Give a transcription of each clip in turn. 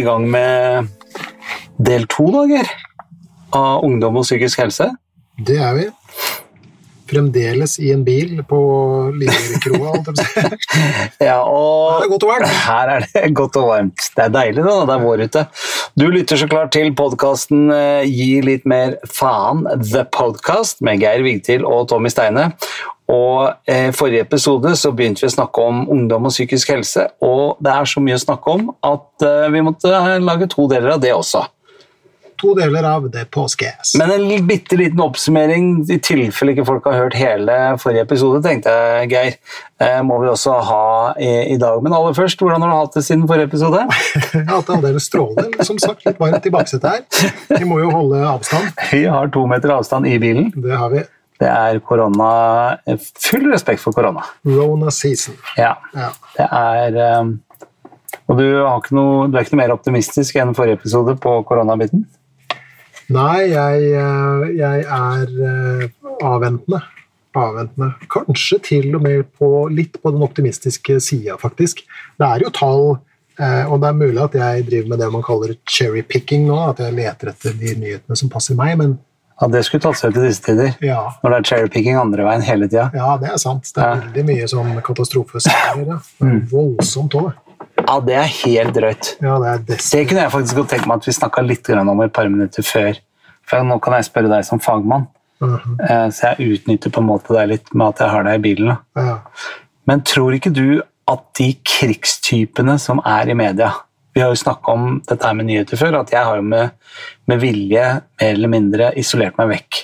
i gang med del to, dager, av ungdom og psykisk helse. Det er vi. Fremdeles i en bil på si. Ja, og Her er det godt og varmt. Her er det godt og varmt. Det er deilig, da. Det er vår ute. Du lytter så klart til podkasten Gi litt mer faen, The Podcast, med Geir Vigtil og Tommy Steine. Og eh, forrige episode så begynte vi å snakke om ungdom og psykisk helse, og det er så mye å snakke om at eh, vi måtte lage to deler av det også. To deler av The Postgas. Men en bitte liten oppsummering, i tilfelle ikke folk har hørt hele forrige episode, tenkte jeg, Geir, eh, må vi også ha i, i dag. Men aller først, hvordan har du hatt det siden forrige episode? Jeg har hatt det aldeles strålende. Som sagt, litt varmt i baksetet her. Vi må jo holde avstand. Vi har to meter avstand i bilen. Det har vi. Det er korona Full respekt for korona. Rona season. Ja. Ja. Det er um, Og du, har ikke noe, du er ikke noe mer optimistisk enn forrige episode på koronabiten? Nei, jeg, eh, jeg er eh, avventende. Avventende. Kanskje til og med på, litt på den optimistiske sida, faktisk. Det er jo tall, eh, og det er mulig at jeg driver med det man kaller cherry picking nå, at jeg leter etter de nyhetene som passer meg, men Ja, Det skulle tatt seg ut i disse tider. ja, Når det er cherrypicking andre veien hele tida. ja det er sant. Det er Ja. veldig mye sånn katastrofeserier. Ja. Er voldsomt òg. Ja, det er helt drøyt. Ja, det er Det kunne jeg faktisk godt tenke meg at vi snakka litt om et par minutter før. For nå kan jeg spørre deg som fagmann, Mhm. eh, så jeg utnytter på en måte deg litt med at jeg har deg i bilen. ja. Men tror ikke du at de krigstypene som er i media Vi har jo snakka om dette her med nyheter før, at jeg har jo med, med vilje mer eller mindre isolert meg vekk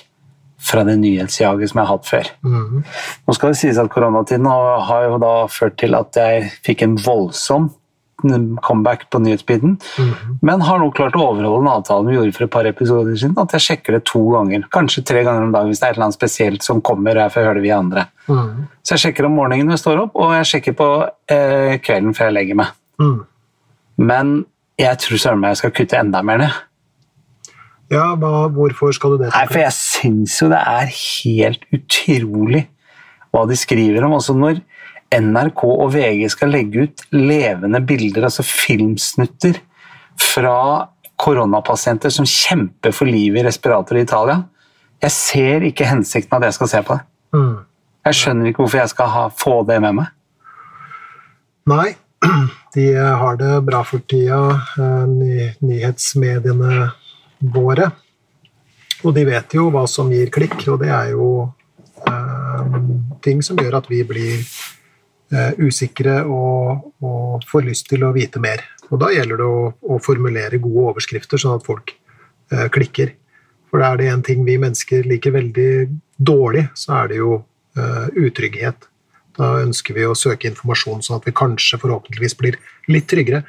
fra det nyhetsjaget som jeg har hatt før. Mhm. Nå skal det sies at Koronatiden har, har jo da ført til at jeg fikk en voldsom comeback på nyhetsbiten, Mhm. men har nå klart å overholde den avtalen vi gjorde for et par episoder siden, at jeg sjekker det to ganger, kanskje tre ganger om dagen hvis det er et eller annet spesielt som kommer, og jeg får høre det via andre. Mhm. Så jeg sjekker om morgenen når jeg står opp, og jeg sjekker på eh, kvelden før jeg legger meg. Mm. Men jeg tror søren meg jeg skal kutte enda mer ned. ja hva, hvorfor skal du det? Nei, for jeg syns jo det er helt utrolig hva de skriver om. Altså når NRK og VG skal legge ut levende bilder, altså filmsnutter, fra koronapasienter som kjemper for livet i respirator i Italia Jeg ser ikke hensikten av at jeg skal se på det. Mm. Jeg skjønner ikke hvorfor jeg skal ha, få det med meg. Nei, de har det bra for tida, eh, ny, nyhetsmediene våre. Og de vet jo hva som gir klikk, og det er jo eh, ting som gjør at vi blir usikre og, og får lyst til å vite mer. Og da gjelder det å, å formulere gode overskrifter, sånn at folk eh, klikker. For er det en ting vi mennesker liker veldig dårlig, så er det jo eh, utrygghet. Da ønsker vi å søke informasjon sånn at vi kanskje forhåpentligvis blir litt tryggere.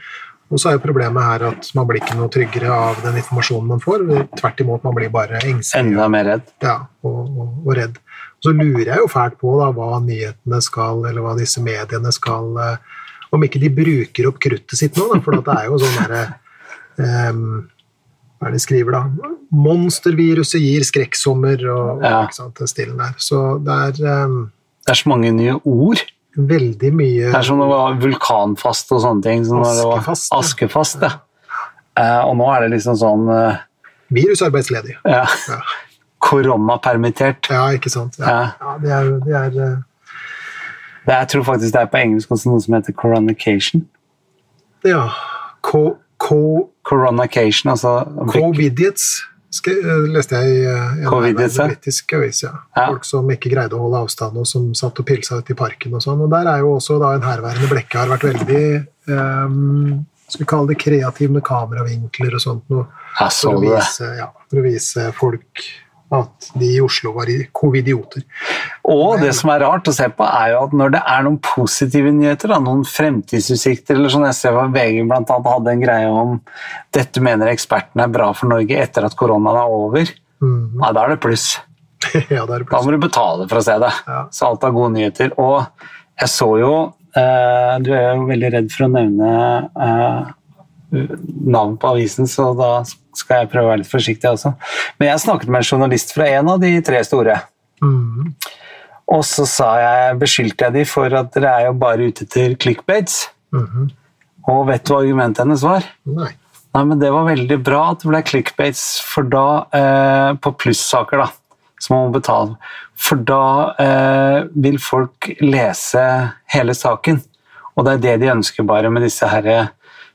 Og så er jo problemet her at man blir ikke noe tryggere av den informasjonen man får. Tvert imot, man blir bare engstelig Enda mer redd. ja, og, og, og redd. Så lurer jeg jo fælt på da, hva nyhetene skal, eller hva disse mediene skal eh, Om ikke de bruker opp kruttet sitt nå, da, for det er jo sånn derre ehm, Hva er det de skriver, da? Monsterviruset gir skrekksommer og, Ja. og sant, stilen der. Så det er um, Det er så mange nye ord. veldig mye Det er som det var vulkanfast og sånne ting. Som askefast. det var Askefast, ja. Ja. Eh, og nå er det liksom sånn uh, Virusarbeidsledig. ja, Ja. Koronapermittert. ja, ikke sant. Ja, Ja. ja det er, det er eh, Det, jeg tror faktisk det er på engelsk også noe som heter coronication. Ja. Co, co, Coronation, altså Covidiots sk- eh, leste jeg i eh, en britisk avis. Ja. Ja. Folk som ikke greide å holde avstand, og som satt og pilsa ute i parken. og sånn. Og Der er jo også da en herværende blekke har vært veldig um, skal vi kalle det kreativ med kameravinkler og sånt. Noe, for, å vise, ja, for å vise folk at de i Oslo var covidioter. Og det som er rart å se på, er jo at når det er noen positive nyheter, da, noen fremtidsutsikter eller sånn, Jeg ser at VG annet hadde en greie om dette mener ekspertene er bra for Norge etter at koronaen er over. Mm. Ja, da er det pluss. ja, det er Da må du betale for å se det. Ja. Så alt er gode nyheter. Og jeg så jo eh, Du er jo veldig redd for å nevne eh, navn på avisen, så da skal jeg prøve å være litt forsiktig også. Men jeg snakket med en journalist fra en av de tre store. Mm. Og så sa jeg, beskyldte jeg de for at dere er jo bare ute etter clickbaits. Mhm. Og vet du hva argumentet hennes var? Nei. Nei, men Det var veldig bra at det ble clickbates, for da eh, På plussaker, da, som man må betale. For da eh, vil folk lese hele saken. Og det er det de ønsker bare med disse her eh,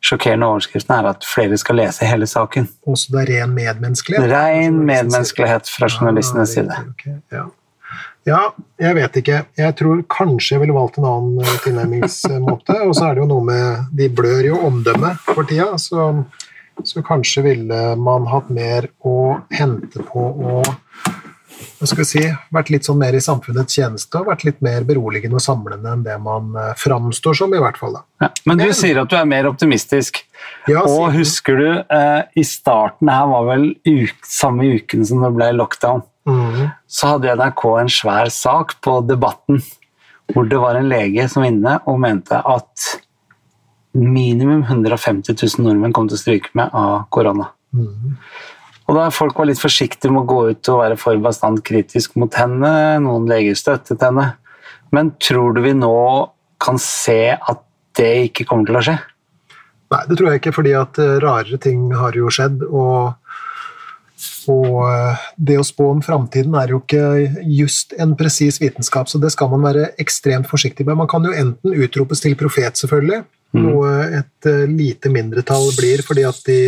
sjokkerende overskriften er at flere skal lese hele saken. Også det er ren medmenneskelighet? Ren medmenneskelighet fra journalistenes side. Okay, ja. ja, jeg vet ikke. Jeg tror kanskje jeg ville valgt en annen eh, tilnærmingsmåte. Og så er det jo noe med De blør jo omdømme for tida, så, så kanskje ville man hatt mer å hente på å hva skal jeg si, vært litt sånn mer i samfunnets tjeneste og vært litt mer beroligende og samlende enn det man uh, framstår som, i hvert fall. Ja, men du sier at du er mer optimistisk. Ja, og husker du, eh, i starten her var vel uke, samme uken som det ble lockdown, mm. så hadde NRK en svær sak på Debatten hvor det var en lege som var inne og mente at minimum 150 000 nordmenn kom til å stryke med av korona. Mm. Og da folk var litt forsiktige med å gå ut og være for bastant kritisk mot henne, noen leger støttet henne. Men tror du vi nå kan se at det ikke kommer til å skje? Nei, det tror jeg ikke, fordi at eh, rarere ting har jo skjedd. og, og eh, det å spå om framtiden er jo ikke just en presis vitenskap, så det skal man være ekstremt forsiktig med. Man kan jo enten utropes til profet, selvfølgelig, mm. noe et eh, lite mindretall blir fordi at de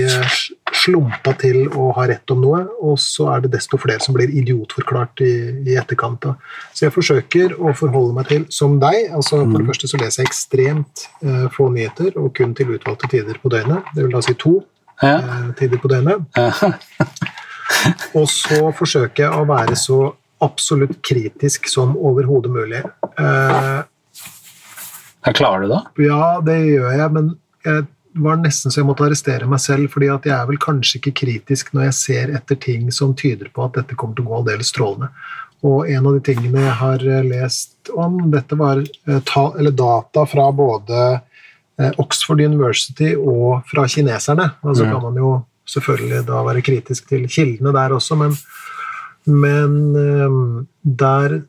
slumpa til å ha rett om noe, og så er det desto flere som blir idiotforklart i, i etterkant. Da. Så jeg forsøker å forholde meg til, som deg altså For det mm. første så leser jeg ekstremt uh, få nyheter, og kun til utvalgte tider på døgnet. Det vil da si to ja. uh, tider på døgnet. og så forsøker jeg å være så absolutt kritisk som overhodet mulig. Uh, klarer du det? Ja, det gjør jeg, men jeg var nesten så jeg måtte arrestere meg selv, fordi at jeg er vel kanskje ikke kritisk når jeg ser etter ting som tyder på at dette kommer til å gå aldeles strålende. Og en av de tingene jeg har eh, lest om, dette var eh, ta, data fra både eh, Oxford University og fra kineserne. Altså mm. kan man jo selvfølgelig da være kritisk til kildene der også, men, men der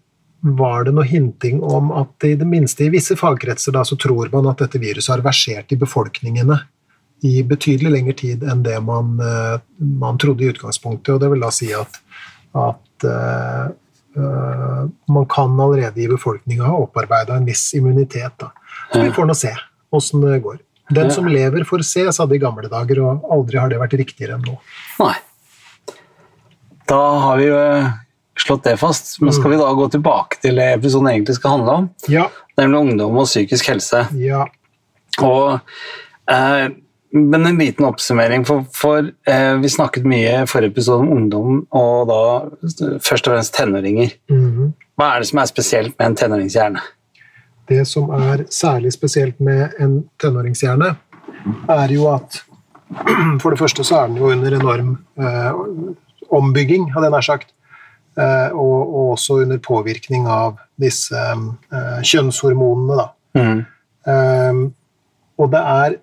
var det noe hinting om at i det minste i visse fagkretser da, så tror man at dette viruset har versert i befolkningene i betydelig lengre tid enn det man, uh, man trodde i utgangspunktet. og Det vil da si at, at uh, uh, man kan allerede i befolkninga ha opparbeida en viss immunitet. Da. Så vi får nå se åssen det går. Den som lever, får se, sa de i gamle dager, og aldri har det vært riktigere enn nå. Nei. Da har vi jo slått det fast. Men skal vi da gå tilbake til det episoden egentlig skal handle om? Ja. Nemlig ungdom og psykisk helse. Ja. Og, eh, men en liten oppsummering, for, for eh, vi snakket mye i forrige episode om ungdom, og da først og fremst tenåringer. Mm -hmm. Hva er det som er spesielt med en tenåringshjerne? Det som er særlig spesielt med en tenåringshjerne, er jo at for det første så er den jo under enorm eh, ombygging, hadde jeg nær sagt. Eh, og, og, også under påvirkning av disse eh, kjønnshormonene. Da. Mm. Um, og det er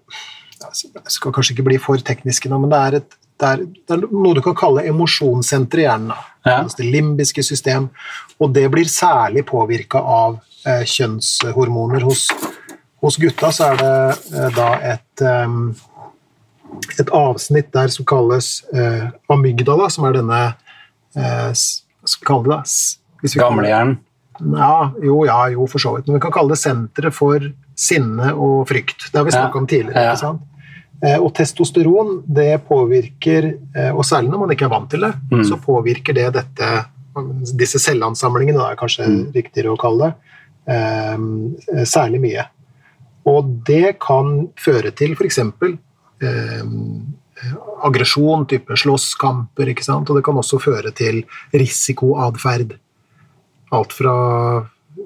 Jeg skal kanskje ikke bli for teknisk nå, men det er, et, det er, det er noe du kan kalle emosjonssenter i hjernen. Ja. Det limbiske system. Og det blir særlig påvirka av kjønnshormoner. Hos, hos, gutta så er det uh, da et um, et avsnitt der som kalles amygdala, som er denne skal vi kalle det Gamlehjernen? Ja, jo, ja, jo, for så vidt. Men vi kan kalle det senteret for sinne og frykt. Det har vi snakka ja. om tidligere. Ikke sant? Eh, og testosteron det påvirker, eh, og særlig når man ikke er vant til det, mm. så påvirker det dette Disse selvansamlingene, er kanskje mm. riktigere å kalle det, eh, særlig mye. Og det kan føre til f.eks. Eh, aggresjon, type slåsskamper, ikke sant? og det kan også føre til risikoatferd. Alt fra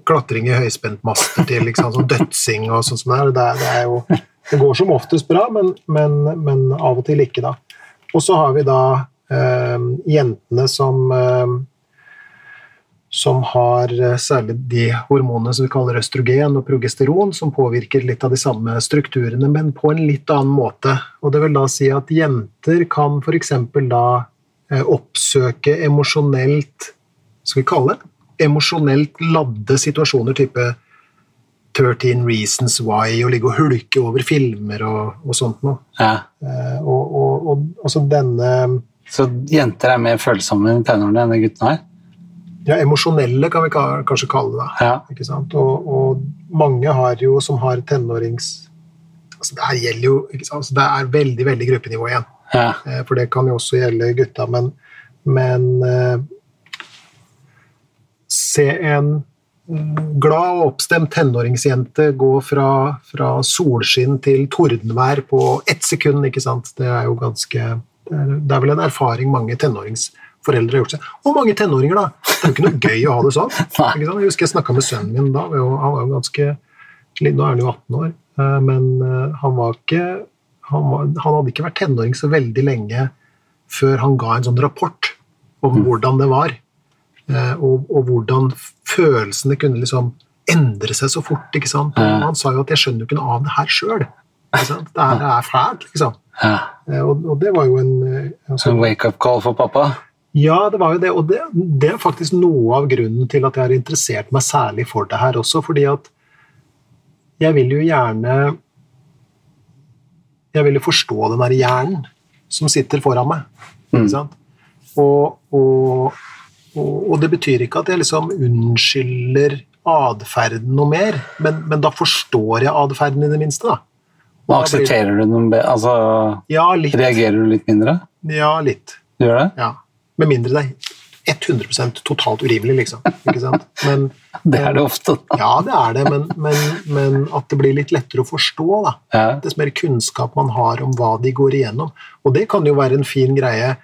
klatring i høyspentmaster til liksom, sånn dødsing og sånn som det er. Det, det, er jo, det går som oftest bra, men, men, men, av og til ikke, da. Og så har vi da eh, jentene som eh, som har eh, særlig de hormonene som vi kaller østrogen og progesteron, som påvirker litt av de samme strukturene, men på en litt annen måte. Og det vil da si at jenter kan f.eks. da eh, oppsøke emosjonelt Skal vi kalle det emosjonelt ladde situasjoner, type 13 Reasons Why, og ligge og hulke over filmer og, og sånt noe. Ja. Og, og, og Altså denne Så jenter er mer følsomme i tenårene enn guttene er? Ja, emosjonelle, kan vi kanskje kalle det. Ja. Ikke sant? Og, og mange har jo, som har tenårings... Altså det her gjelder jo? Altså det er veldig, veldig gruppenivå igjen. ja. Eh, For det kan jo også gjelde gutta, men, men eh, Se en glad og oppstemt tenåringsjente gå fra, fra solskinn til tordenvær på ett sekund, ikke sant. Det er jo ganske Det er, det er vel en erfaring mange tenåringsforeldre har gjort seg. Og mange tenåringer, da. Det er jo ikke noe gøy å ha det sånn. Jeg husker jeg snakka med sønnen min da. Han var jo ganske Nå er han jo 18 år, eh, men eh, han var ikke han, var, han hadde ikke vært tenåring så veldig lenge før han ga en sånn rapport om hvordan det var. eh, Og, og hvordan følelsene kunne liksom endre seg så fort. ikke sant? Og han sa jo at 'jeg skjønner jo ikke noe av det her sjøl'. Det her er fælt, liksom. Og, og det var jo en altså, en wake-up call for pappa? Ja, det var jo det, og det, det er faktisk noe av grunnen til at jeg har interessert meg særlig for det her også, fordi at jeg vil jo gjerne Jeg vil jo forstå den der hjernen som sitter foran meg. Mm. Ikke sant? Og, og, og, og det betyr ikke at jeg liksom unnskylder atferden noe mer, men, men da forstår jeg atferden i det minste, da. Og aksepterer du den bedre? Altså, Ja, reagerer du litt mindre? Ja, litt. Du gjør det? Ja. Med mindre det er 100% totalt urimelig, liksom. Ikke sant? Men, Det er det ofte. ja, det er det, men, men, men at det blir litt lettere å forstå. da. Ja. Dess mer kunnskap man har om hva de går igjennom. Og det kan jo være en fin greie.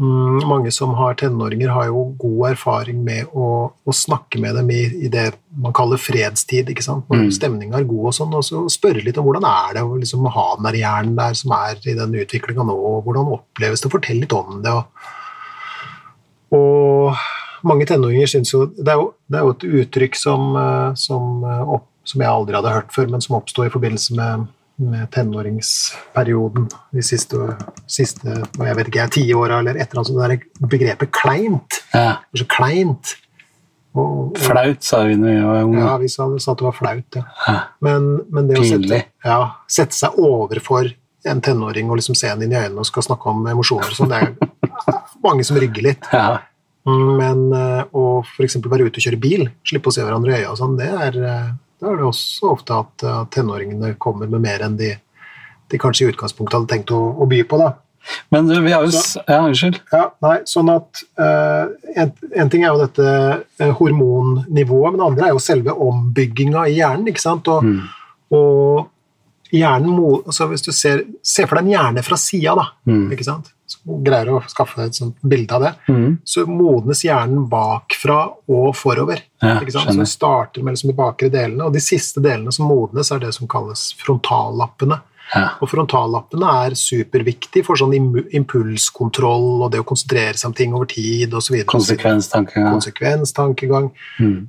Mm, mange som har tenåringer, har jo god erfaring med å, å snakke med dem i, i det man kaller fredstid. ikke sant? Når Mm. stemninga er god, og sånn, og så spørre litt om hvordan er det å liksom ha den der hjernen der som er i den utviklinga nå, og hvordan oppleves det? Fortell litt om det. og og mange tenåringer syns jo det er, jo det er jo et uttrykk som, eh, som, eh, opp, som jeg aldri hadde hørt før, men som oppsto i forbindelse med, med tenåringsperioden de siste, siste jeg vet ikke, ti åra, eller et eller annet sånt. Det der begrepet kleint. ja. Så kleint. Og, og, Flaut, sa vi da vi var unge. ja, vi sa, sa at det var flaut, ja. Ja. Men, men det å sette, Pinlig. ja, sette seg overfor en tenåring og liksom se henne inn i øynene og skal snakke om emosjoner og sånn, det er mange som rygger litt. Ja. Men eh, å f.eks. være ute og kjøre bil, slippe å se hverandre i øya og sånn, det er, det da er det også ofte at eh, tenåringene kommer med mer enn de, de kanskje i utgangspunktet hadde tenkt å, å by på. da. Men du, vi har jo så, Ja, unnskyld. Ja, nei, sånn at uh, en, en ting er jo dette eh, hormonnivået, men det andre er jo selve ombygginga i hjernen. ikke sant? Og, Mm. og hjernen må, altså Hvis du ser, ser for deg en hjerne fra sida, da, Mm. ikke sant? Greier å skaffe et sånt bilde av det, Mm. så modnes hjernen bakfra og forover. Ja, ikke sant? Så det starter med liksom de bakre delene, og de siste delene som modnes, er det som kalles frontallappene. Ja. Og frontallappene er superviktig for sånn impulskontroll og det å konsentrere seg om ting over tid osv. Konsekvenstankegang. Konsekvenstankegang. Mm.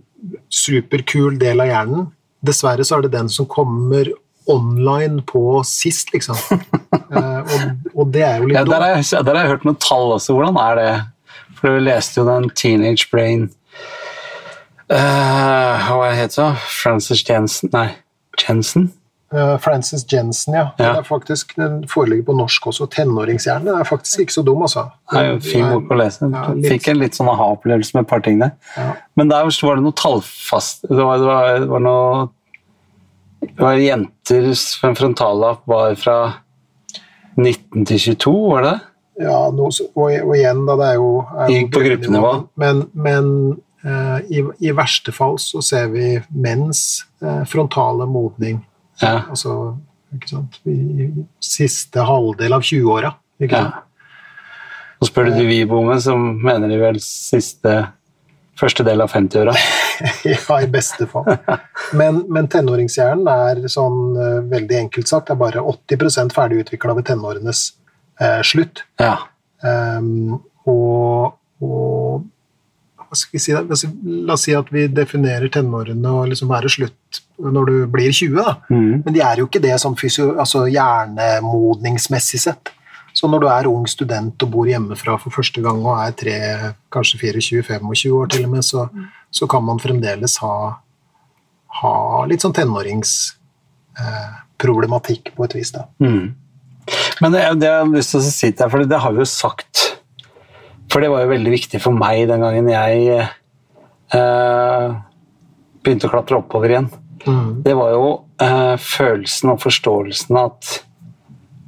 Superkul del av hjernen. Dessverre så er det den som kommer online på sist, liksom. Eh, og, og det er jo litt Ja, der, har jeg, der har jeg hørt noen tall også. Hvordan er det? For vi leste jo den Teenage Brain uh, Hva heter det? Francis Jensen Nei, Jensen? Uh, Francis Jensen, ja. Ja. Den, er faktisk, den foreligger på norsk også. 'Tenåringshjerne' er faktisk ikke så dum, altså. Det er jo fin bok å lese. Ja, Fikk en litt sånn aha-opplevelse med et par ting der. Ja. Men der var det noe tallfast Det var, det var, det var noe Det var jenters frontallapp var fra 19 til 22, var det? Ja, så- og, og igjen, da, det er jo, er jo på gruppenivå. Men, men uh, i, i verste fall så ser vi menns uh, frontale modning. Ja. Altså, ikke sant I, siste halvdel av 20-åra. Ikke ja. Og spør du de Viboene, så mener de vel siste Første del av 50-åra. ja, i beste fall. Men, men tenåringshjernen er sånn eh, veldig enkelt sagt, er bare 80 ferdigutvikla ved tenårenes eh, slutt. Ja. Um, og, og hva skal vi si da? La oss si- at vi definerer tenårene og liksom være slutt når du blir 20. Da. Mm. Men de er jo ikke det sånn altså hjernemodningsmessig sett. Så når du er ung student og bor hjemmefra for første gang og er tre, kanskje 24-25 år til og med, så, så kan man fremdeles ha, ha litt sånn tenåringsproblematikk på et vis. da. Mm. Men det, det jeg har lyst til å si til deg, for det har vi jo sagt For det var jo veldig viktig for meg den gangen jeg eh, begynte å klatre oppover igjen. Mm. Det var jo eh, følelsen og forståelsen at eh,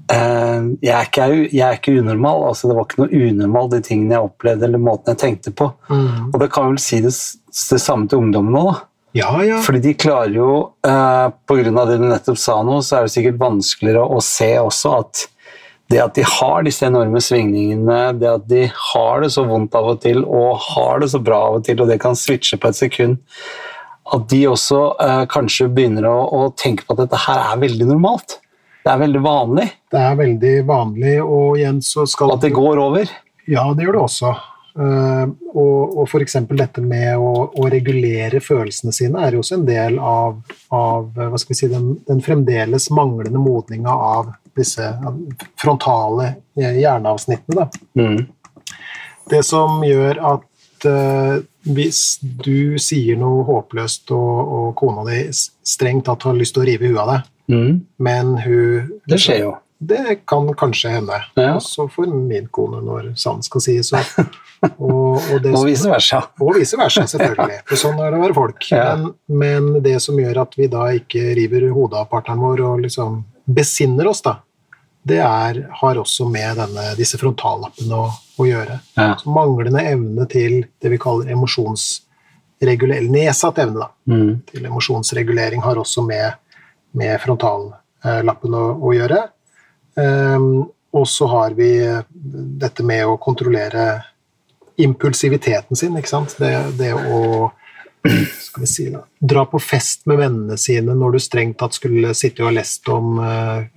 jeg, er ikke, jeg er ikke unormal. altså Det var ikke noe unormal, de tingene jeg opplevde eller måten jeg tenkte på. Mm. Og det kan vel si det, det samme til ungdommen nå. da. Ja, ja. Fordi de klarer jo, eh, av det du nettopp sa nå, så er det sikkert vanskeligere å se også at det at de har disse enorme svingningene, det at de har det så vondt av og til og har det så bra av og til, og det kan switche på et sekund, at de også eh, kanskje begynner å, å tenke på at dette her er veldig normalt. Det er veldig vanlig Det er veldig vanlig, og igjen så skal at det går over. Ja, det gjør det også. Eh, og, og f.eks. dette med å, å regulere følelsene sine er jo også en del av, av si, den, den fremdeles manglende modninga av disse frontale hjerneavsnittene. Mm. Det som gjør at uh, hvis du sier noe håpløst og, og kona di strengt tatt har lyst til å rive huet av deg, Mm. men hun Det skjer jo. Det kan kanskje hende. Ja. Også for min kone, når sant skal sies. Og, og, og, Og vice versa. og vice versa, selvfølgelig. For sånn er det å være folk. Ja. Men, men det som gjør at vi da ikke river hodet av partneren vår og liksom besinner oss, da, det er, har også med denne, disse frontallappene å, å gjøre. Ja. Så manglende evne til det vi kaller emosjonsregulering, nedsatt evne da, Mm. til emosjonsregulering har også med, med frontallappen å, å gjøre. Ehm, og så har vi dette med å kontrollere impulsiviteten sin, ikke sant. Det, det å skal vi si da, dra på fest med vennene sine når du strengt tatt skulle sitte og lest om eh,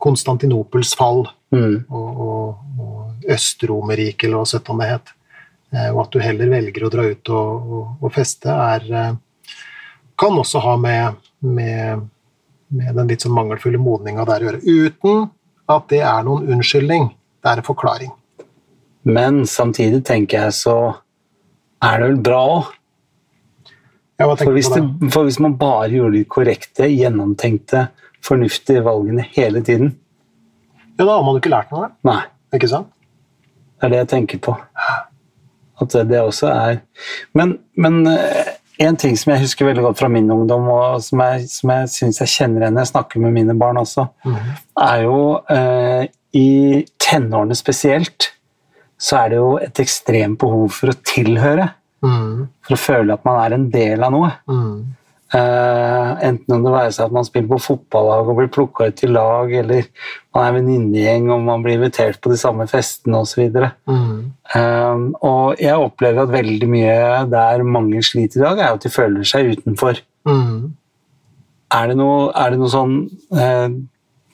Konstantinopels fall Mm. og, og, og Øst-Romerriket, eller hva søtt det het. Eh, Og at du heller velger å dra ut og, og, og feste, er eh, Kan også ha med, med, med den litt sånn mangelfulle modninga der å gjøre. Uten at det er noen unnskyldning. Det er en forklaring. Men samtidig tenker jeg så er det vel bra òg. Ja, For, hvis det, for hvis man bare gjorde de korrekte, gjennomtenkte, fornuftige valgene hele tiden Ja, da har man jo ikke lært noe, Nei, ikke sant? det er det jeg tenker på. At det- det også er Men, men eh, en ting som jeg husker veldig godt fra min ungdom, og som jeg, som jeg syns jeg kjenner igjen når jeg snakker med mine barn også, Mhm. er jo eh, I tenårene spesielt så er det jo et ekstremt behov for å tilhøre. Mm, For å føle at man er en del av noe. mm, Eh, enten om det være seg at man spiller på fotballag og blir plukka ut i lag, eller man er venninnegjeng og man blir invitert på de samme festene osv. mm, Uh, og jeg opplever at veldig mye der mange sliter i dag, er at de føler seg utenfor. mm. Er det noe, er det noe sånn uh,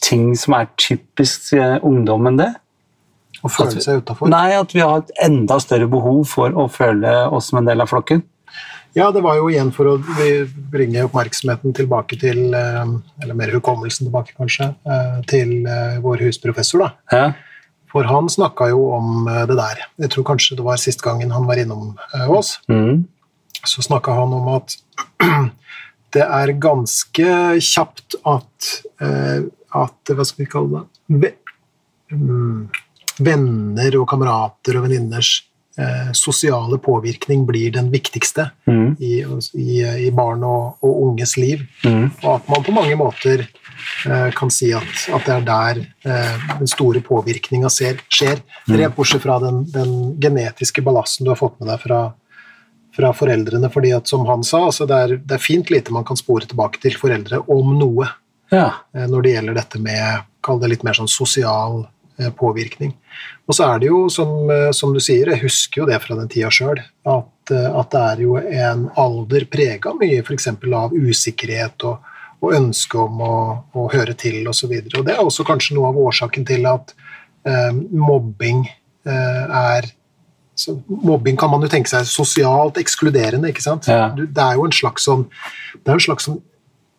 ting som er typisk uh, ungdommen det? Å føle seg utafor. Nei, at vi har et enda større behov for å føle oss som en del av flokken. Ja, det var jo igjen for å bringe oppmerksomheten tilbake til eh, Eller mer hukommelsen tilbake, kanskje, eh, til eh, vår husprofessor, da. Hæ? For han snakka jo om det der. Jeg tror kanskje det var sist gangen han var innom oss. Mm. Så snakka han om at det er ganske kjapt at, at Hva skal vi kalle det? Mm, venner og kamerater og venninners eh, sosiale påvirkning blir den viktigste Mm. i, i, i barn og, og unges liv. Mm. Og at man på mange måter eh, kan si at, at det er der eh, den store påvirkninga skjer. Rent bortsett fra den, den genetiske ballasten du har fått med deg fra, fra foreldrene. fordi at som han sa, altså det, er, det er fint lite man kan spore tilbake til foreldre om noe ja. eh, når det gjelder dette med Kall det litt mer sånn sosial påvirkning. Og så er det jo, som, eh, som du sier, jeg husker jo det fra den tida sjøl, at, eh, at det er jo en alder prega mye f.eks. av usikkerhet og, og ønske om å, å høre til osv. Og, og det er også kanskje noe av årsaken til at eh, mobbing eh, er så Mobbing kan man jo tenke seg sosialt ekskluderende. ikke sant? Ja. Det er jo en slags sånn det er en slags sånn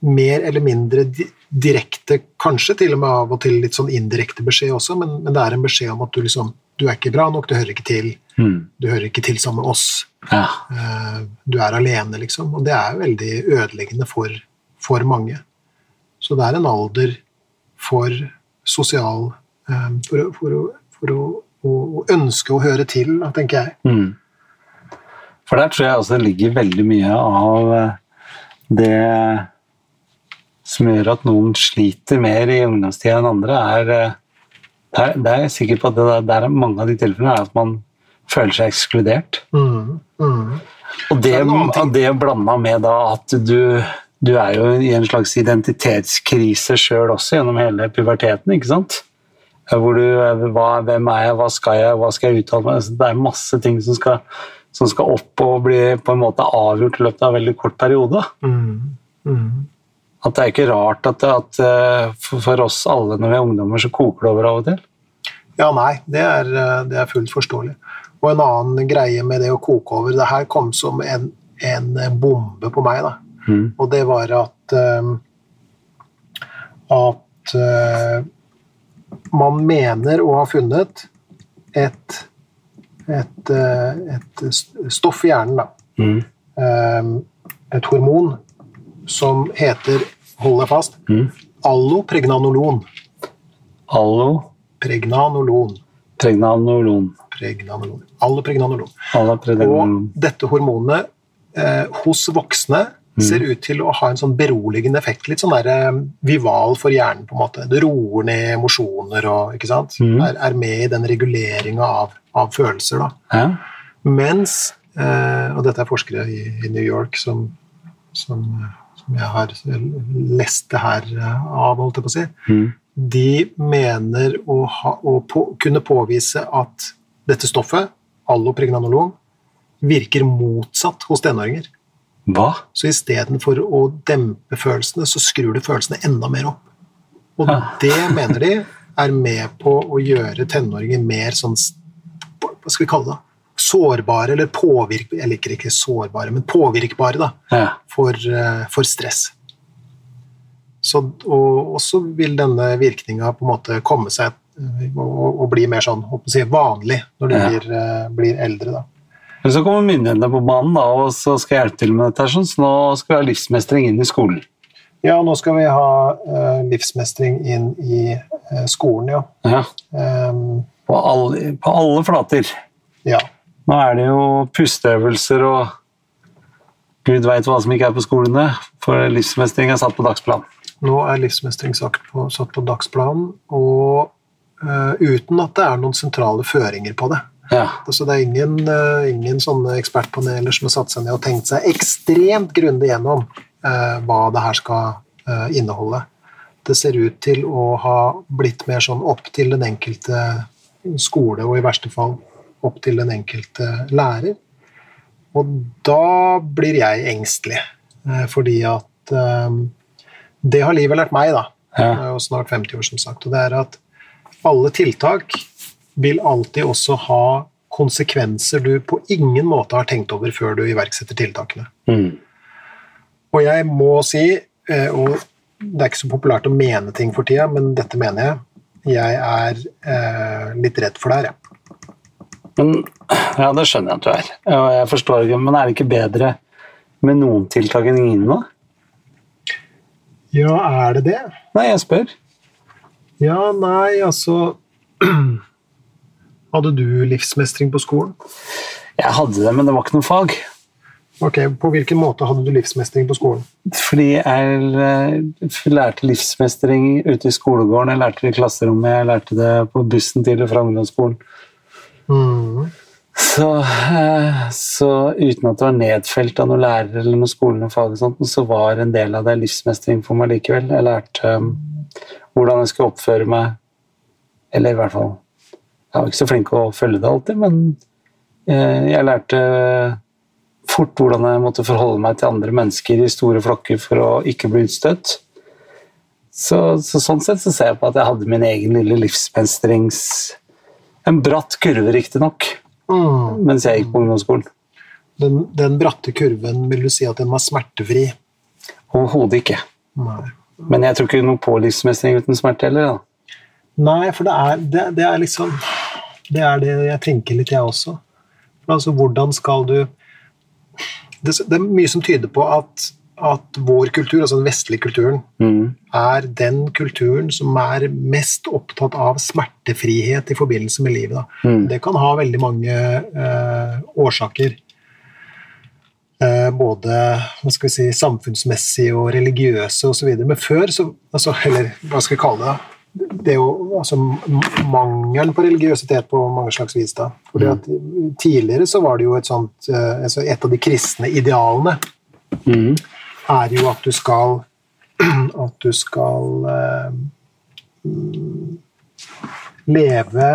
mer eller mindre direkte, kanskje til og med av og til litt sånn indirekte beskjed også, men, men det er en beskjed om at du liksom du er ikke bra nok, du hører ikke til, Mm. du hører ikke til sammen med oss. ja. eh, du er alene, liksom. Og det er veldig ødeleggende for, for mange. Så det er en alder for sosial eh, for, for, for å, å, å ønske å høre til, tenker jeg. Mm. For der tror jeg også det ligger veldig mye av eh, det som gjør at noen sliter mer i ungdomstida enn andre, er der, det er, jeg sikker på at det, der, er mange av de tilfellene er at man føler seg ekskludert. Mm, mm. Og det, det blanda med da at du, du er jo i en slags identitetskrise sjøl også gjennom hele puberteten, ikke sant? Hvor du hva, Hvem er jeg, hva skal jeg, hva skal jeg uttale meg? Altså, Det er masse ting som skal, som skal opp og bli på en måte avgjort i løpet av en veldig kort periode. Mm, mm. At det er ikke rart at, at eh, for, oss alle når vi er ungdommer, så koker det over av og til. Ja, nei, det er, eh, det er fullt forståelig. Og en annen greie med det å koke over Det her kom som en, en bombe på meg, da. Mm. Og det var at eh, At eh, man mener å ha funnet et, et, eh, et stoff i hjernen, da. Mm. Eh, et hormon som heter, hold deg fast, Mm. allopregnanolon. Allo, Pregnanolon. pregnanolon. Pregnanolon. Allopregnanolon. Allopregnanolon. Og dette hormonet eh, hos voksne ser ut til å ha en sånn beroligende effekt. Litt sånn der, eh, vival for hjernen, på en måte. Det roer ned emosjoner og ikke sant? Mm. Er, er med i den reguleringa av, av følelser. da. Ja. Mens eh, Og dette er forskere i, i New York som, som, som jeg har lest det her eh, av, holdt jeg på å si. Mm. De mener å, ha, å på, kunne påvise at dette stoffet, allopregnanolon, virker motsatt hos tenåringer. Hva? Så istedenfor å dempe følelsene, så skrur det følelsene enda mer opp. Og Ja. det mener de er med på å gjøre tenåringer mer sånn Hva skal vi kalle det? Sårbare, eller påvirkbare Jeg liker ikke sårbare, men påvirkbare, da Ja. for, eh, for stress. Så, og, og så vil denne virkninga på en måte komme seg eh, og, og bli mer sånn jeg vanlig når de Ja. blir, eh, blir eldre. da. Men så kommer myndighetene på banen da, og så skal hjelpe til med dette. sånn, Så nå skal vi ha livsmestring inn i skolen. Ja, nå skal vi ha uh, livsmestring inn i uh, skolen, ja. Ja. Um, På, alle, på alle flater. ja. Nå er det jo pusteøvelser og gud veit hva som ikke er på skolene, for livsmestring er satt på dagsplan. Nå er livsmestring satt på, satt på dagsplanen, og uh, uten at det er noen sentrale føringer på det. Ja. Altså, det er ingen, uh, ingen sånne ekspertpaneler som har satt seg ned og tenkt seg ekstremt grundig gjennom uh, hva det her skal eh, inneholde. Det ser ut til å ha blitt mer sånn opp til den enkelte skole, og i verste fall opp til den enkelte lærer. Og da blir jeg engstelig, eh, fordi at eh, Det har livet lært meg, da. Ja. Er jo snart 50 år, som sagt. Og det er at alle tiltak vil alltid også ha konsekvenser du på ingen måte har tenkt over før du iverksetter tiltakene. Mm. Og jeg må si, eh, og det er ikke så populært å mene ting for tida, men dette mener jeg, jeg er eh, litt redd for det her, jeg. Men, ja, det skjønner jeg at du er. Og jeg forstår ikke, Men er det ikke bedre med noen tiltak enn ingen? da? Ja, er det det? Nei, jeg spør. Ja, nei, altså Hadde du livsmestring på skolen? Jeg hadde det, men det var ikke noe fag. Ok, På hvilken måte hadde du livsmestring på skolen? Fordi jeg eh, lærte livsmestring ute i skolegården, jeg lærte det i klasserommet, jeg lærte det på bussen til og fra ungdomsskolen. Så, eh, så uten at det var nedfelt av noen lærere eller noen skole eller fag, og sånt, så var en del av det livsmestring for meg likevel. Jeg lærte um, hvordan jeg skulle oppføre meg, eller i hvert fall Jeg var ikke så flink å følge det alltid, men eh, jeg lærte fort hvordan jeg måtte forholde meg til andre mennesker i store flokker for å ikke bli utstøtt. Så, så sånn sett så ser jeg på at jeg hadde min egen lille livsmestrings... En bratt kurve, riktignok Mm. mens jeg gikk på ungdomsskolen. Den, den bratte kurven, vil du si at den var smertefri? Overhodet ikke. Nei. Men jeg tror ikke noe på livsmestring uten smerte heller. Da. Nei, for det er, det, det er liksom Det er det jeg tenker litt, jeg også. For altså, hvordan skal du det, det er mye som tyder på at at vår kultur, altså den vestlige kulturen, Mm. er den kulturen som er mest opptatt av smertefrihet i forbindelse med livet. Mm. Det kan ha veldig mange eh, årsaker. Eh, både si, samfunnsmessige og religiøse osv. Men før, så, altså, eller hva skal vi kalle det, da? det er jo altså, mangelen på religiøsitet på mange slags vis. da. Fordi at Tidligere så var det jo et sånt eh, altså Et av de kristne idealene Mm. Er jo at du skal At du skal eh, mm, leve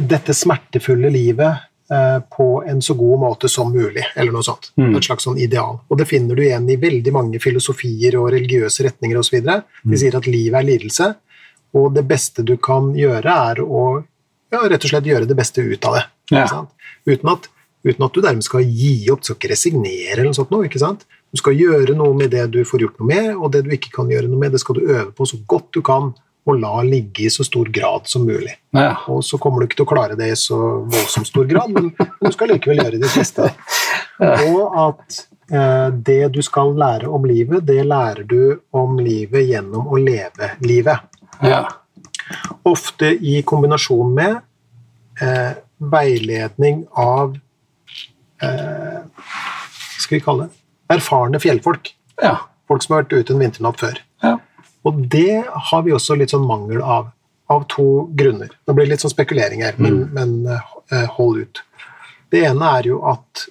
dette smertefulle livet eh, på en så god måte som mulig, eller noe sånt. Mm. Et slags sånn ideal. Og det finner du igjen i veldig mange filosofier og religiøse retninger osv. De sier at livet er lidelse, og det beste du kan gjøre, er å ja, rett og slett gjøre det beste ut av det. Ja. Uten, at, uten at du dermed skal gi opp, du skal ikke resignere eller noe sånt. Noe, ikke sant? Du skal gjøre noe med det du får gjort noe med, og det du ikke kan gjøre noe med, det skal du øve på så godt du kan, og la ligge i så stor grad som mulig. Ja. Og så kommer du ikke til å klare det i så voldsomt stor grad, men, du skal likevel gjøre det siste. Ja. Og at eh, det du skal lære om livet, det lærer du om livet gjennom å leve livet. Ja. Ofte i kombinasjon med eh, veiledning av eh, Skal vi kalle det erfarne fjellfolk. Ja. Folk som har vært ute en vinternatt før. ja. Og det har vi også litt sånn mangel av, av to grunner. Nå blir det litt sånn spekulering her, men, men eh, hold ut. Det ene er jo at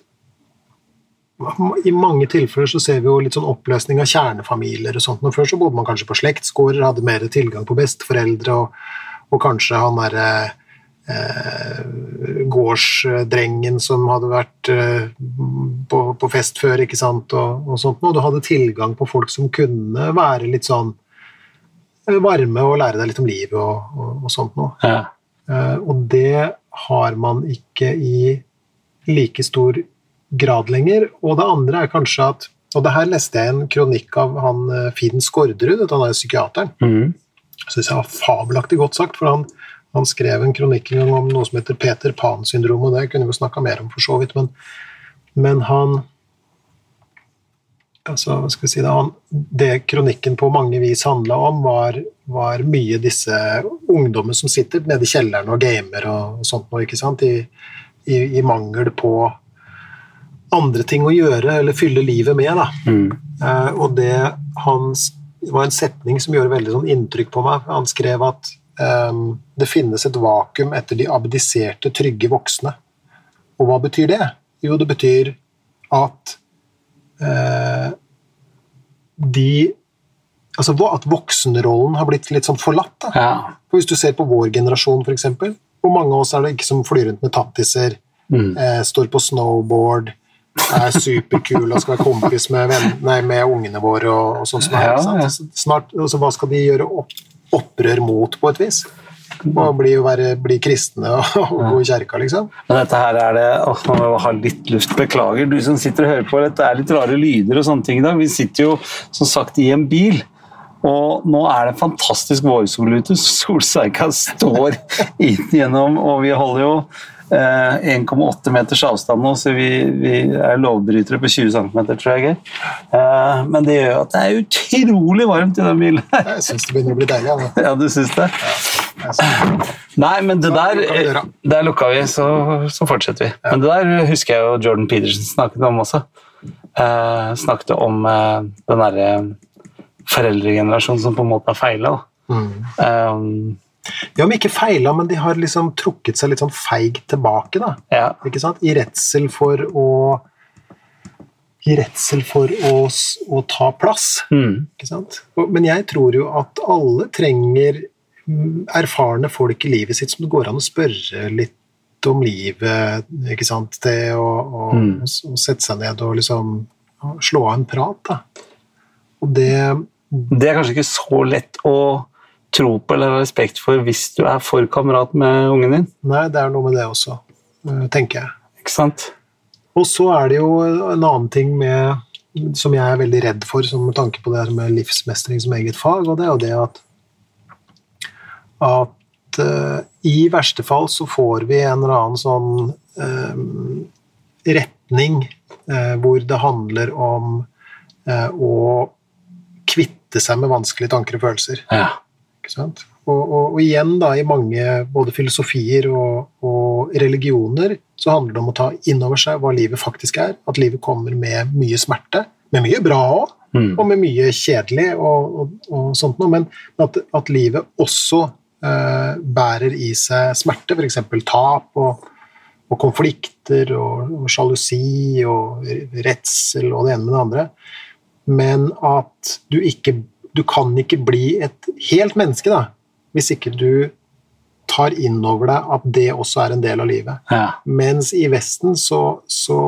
i mange tilfeller så ser vi jo litt sånn oppløsning av kjernefamilier og sånt. Nå før så bodde man kanskje på slektsgårder, hadde mer tilgang på besteforeldre, og, og kanskje han derre eh, gårdsdrengen som hadde vært eh, på, på fest før, ikke sant, og, og sånt. noe. du hadde tilgang på folk som kunne være litt sånn eh, varme og lære deg litt om livet og, og, og sånt noe. ja. Eh, og det har man ikke i like stor grad lenger. Og det andre er kanskje at Og det her leste jeg en kronikk av han eh, Finn Skårderud, han er psykiateren. Mm. Syns jeg var fabelaktig godt sagt, for han, han skrev en kronikk en gang om noe som heter Peter Pan-syndromet, og det kunne vi snakka mer om for så vidt, men, men han altså, hva skal vi si det, han, det kronikken på mange vis handla om, var, var mye disse ungdommene som sitter nede i kjelleren og gamer og, sånt noe, ikke sant, I, i, i mangel på andre ting å gjøre eller fylle livet med. da. Mm. Eh, og det han det var en setning som gjorde veldig sånn inntrykk på meg. Han skrev at det finnes et vakuum etter de abdiserte, trygge voksne. Og hva betyr det? Jo, det betyr at eh, de Altså at voksenrollen har blitt litt sånn forlatt. ja. For Hvis du ser på vår generasjon, f.eks. Hvor mange av oss er det ikke som flyr rundt med tattiser, Mm. eh, står på snowboard, er superkul og skal være kompis med, venn, nei, med ungene våre og, og sånn som er. Ja, ja. Snart, altså, hva skal de gjøre opp, opprør mot, på et vis? Og bli, bli kristne og, gå i kjerka, liksom? Men dette her er det åh, Nå må jeg ha litt luft. Beklager, du som sitter og hører på. Dette er litt rare lyder og sånne ting i dag. Vi sitter jo som sagt i en bil. Og nå er det fantastisk vårsol ute. Solseika står inn gjennom, og vi holder jo 1,8 meters avstand nå, så vi, vi er lovbrytere på 20 cm, tror jeg. Eh, men det gjør at det er utrolig varmt i den bilen. her. Jeg syns det begynner å bli deilig. Altså. ja, du syns det? Ja, synes- Nei, men det der døra. Der lukka vi, så, så fortsetter vi. Men det der husker jeg jo Jordan Peterson snakket om også. Eh, snakket om eh, den derre foreldregenerasjonen som på en måte har feila. Mm. Um, Ja, men ikke feila, men de har liksom trukket seg litt sånn feigt tilbake, da. ja. ikke sant? I redsel for å I redsel for å, å ta plass. Mm. Ikke sant? Men jeg tror jo at alle trenger mm, erfarne folk i livet sitt som det går an å spørre litt om livet, ikke sant? Det å, å, Mm. å sette seg ned og liksom slå av en prat, da. Og det Det er kanskje ikke så lett å tro på eller respekt for hvis du er for kamerat med ungen din. Nei, det er noe med det også, eh, tenker jeg. Ikke sant? Og så er det jo en annen ting med, som jeg er veldig redd for som med tanke på det her med livsmestring som eget fag, og det er jo det at at uh, i verste fall så får vi en eller annen sånn uh, retning uh, hvor det handler om å kvitte seg med vanskelige tanker og følelser. Ja. Ikke sant? Og, og, og igjen, da, i mange både filosofier og, og religioner, så handler det om å ta inn over seg hva livet faktisk er. At livet kommer med mye smerte, med mye bra òg, Mm. og med mye kjedelig og, sånt noe, men at, at livet også eh, bærer i seg smerte, f.eks. tap og, konflikter og sjalusi og redsel og det ene med det andre, men at du ikke Du kan ikke bli et helt menneske, da, hvis ikke du tar inn over deg at det også er en del av livet. Ja. Mens i Vesten så, så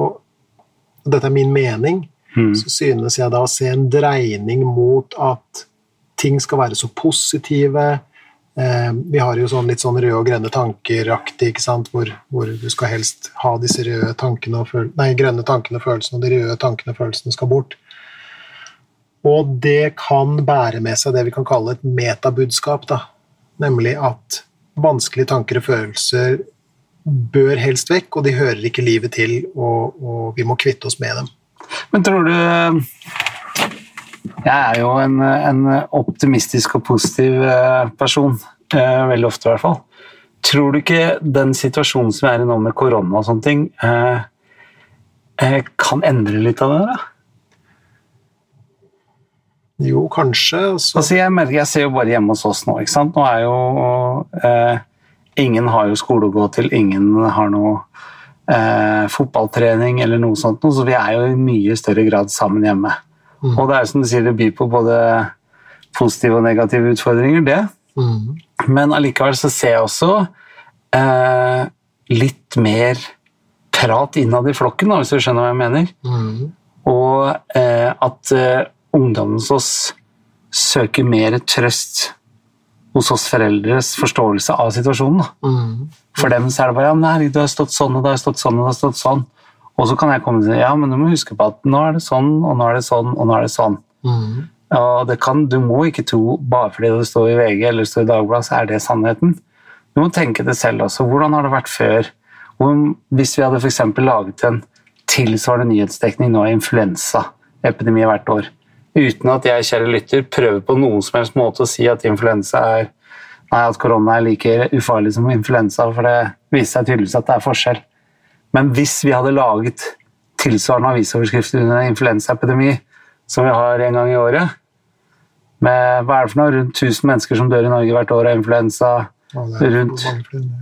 Dette er min mening Mm. så synes jeg da å se en dreining mot at ting skal være så positive. Eh, vi har jo sånn litt sånn røde og grønne tanker-aktig, ikke sant, hvor, hvor du skal helst ha disse røde tankene og føl nei, grønne tankene og følelsene, og de røde tankene og følelsene skal bort. Og det kan bære med seg det vi kan kalle et metabudskap, da. Nemlig at vanskelige tanker og følelser bør helst vekk, og de hører ikke livet til, og, og vi må kvitte oss med dem. Men tror du Jeg er jo en, en optimistisk og positiv eh, person. eh, Veldig ofte, i hvert fall. Tror du ikke den situasjonen som er i nå med korona og sånne ting, eh, kan endre litt av det? da? Jo, kanskje. Så, Altså, jeg, merker, jeg ser jo bare hjemme hos oss nå. ikke sant? Nå er jo eh, Ingen har jo skole å gå til, ingen har noe eh, fotballtrening eller noe sånt, noe, så vi er jo i mye større grad sammen hjemme. Mm. Og det er jo som du sier, det byr på både positive og negative utfordringer, det. mm, Men allikevel så ser jeg også eh, litt mer prat innad i flokken, da, hvis du skjønner hva jeg mener. mm, Og eh, at ungdommen hos oss søker mer trøst hos oss foreldres forståelse av situasjonen. Mm, For dem så er det bare ja, men du har stått sånn, og du har stått sånn, og du har stått sånn. Og så kan jeg komme til ja, men du må huske på at nå er det sånn, og nå er det sånn, og nå er det sånn. mm, Og det kan, du må ikke tro bare fordi det står i VG eller står i Dagbladet, så er det sannheten. Du må tenke det selv også. Hvordan har det vært før? Hvis vi hadde for laget en tilsvarende nyhetsdekning nå i influensaepidemi hvert år, uten at jeg, kjære lytter, prøver på noen som helst måte å si at influensa er Nei, at korona er like ufarlig som influensa, for det viser seg tydeligvis at det er forskjell. Men hvis vi hadde laget tilsvarende avisoverskrifter under en influensaepidemi som vi har en gang i året, med hva er det for noe, rundt 1000 mennesker som dør i Norge hvert år av influensa, Rundt.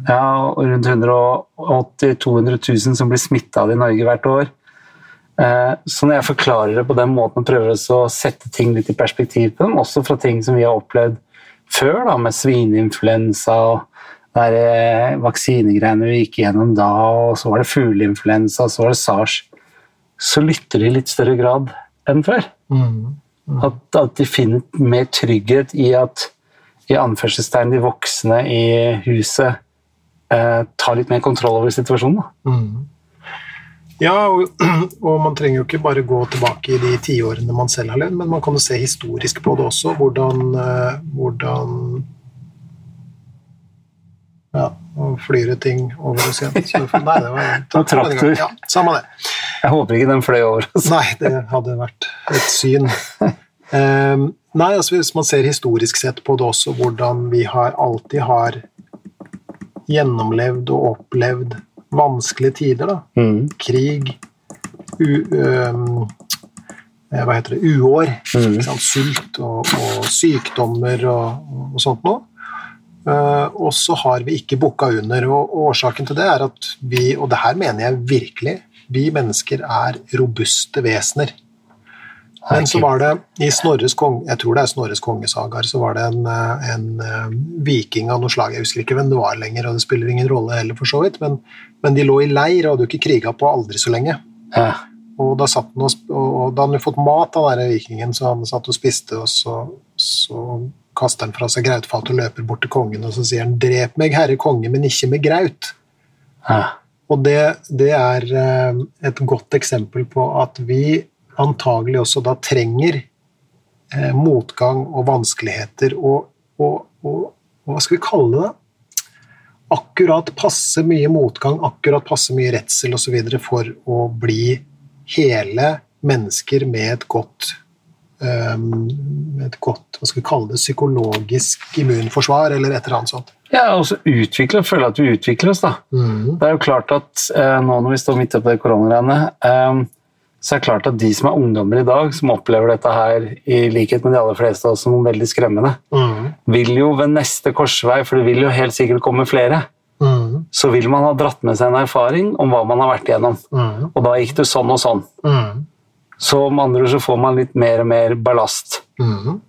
ja, rundt 180 000-200 000 som blir smitta av det i Norge hvert år. Eh, Så når jeg forklarer det på den måten og prøver å sette ting litt i perspektiv på dem, også fra ting som vi har opplevd før, da, med svineinfluensa og der, eh, vaksinegreiene vi gikk gjennom da, og så var det fugleinfluensa, så var det sars, så lytter de i litt større grad enn før. Mm, At, at de finner mer trygghet i at i anførselstegn de voksne i huset eh, tar litt mer kontroll over situasjonen. Da. mm. Ja, og, og man trenger jo ikke bare gå tilbake i de tiårene man selv har levd, men man kan jo se historisk på det også, hvordan, eh, hvordan Ja, nå flyr det ting over oss igjen. Så, nei, det var en traktor. Ja, samme det. Jeg håper ikke den fløy over oss. Nei, det hadde vært et syn. Um, nei, altså Hvis man ser historisk sett på det også, hvordan vi har, alltid har gjennomlevd og opplevd vanskelige tider. da. Mm. Krig, u, eh, hva heter det, uår, Mm. sult og, og sykdommer og, og sånt noe. Uh, og så har vi ikke bukka under, og årsaken til det er at vi, og det her mener jeg virkelig, vi mennesker er robuste vesener. Men så var det i Snorres kong, jeg tror det er Snorres kongesagaer, så var det en, en eh, viking av noe slag, jeg husker ikke hvem det var lenger, og det spiller ingen rolle heller for så vidt, men, men de lå i leir og hadde jo ikke kriga på aldri så lenge. Ja. Og da, satt han og, og da hadde han jo fått mat av den vikingen, så han satt og spiste, og så, så kaster han fra seg grautfatet og løper bort til kongen, og så sier han 'Drep meg, herre konge, men ikke med graut'. Ja. Og det, det er eh, et godt eksempel på at vi antagelig også da trenger eh, motgang og vanskeligheter og, og, og, og hva skal vi kalle det? akkurat passe mye motgang, akkurat passe mye redsel osv. for å bli hele mennesker med et godt um, med et godt hva skal vi kalle det, psykologisk immunforsvar, eller et eller annet sånt. Ja, og så utvikle, føle at vi utvikler oss, da. Mm. Det er jo klart at eh, nå når vi står midt oppi det koronagreiene, eh, så er det klart at de som er ungdommer i dag, som opplever dette her i likhet med de aller fleste av oss som veldig skremmende, Mm. vil jo ved neste korsvei, for det vil jo helt sikkert komme flere, Mm. så vil man ha dratt med seg en erfaring om hva man har vært igjennom. Mm. Og da gikk det sånn og sånn. Mm. Så med andre ord så får man litt mer og mer ballast. Mm.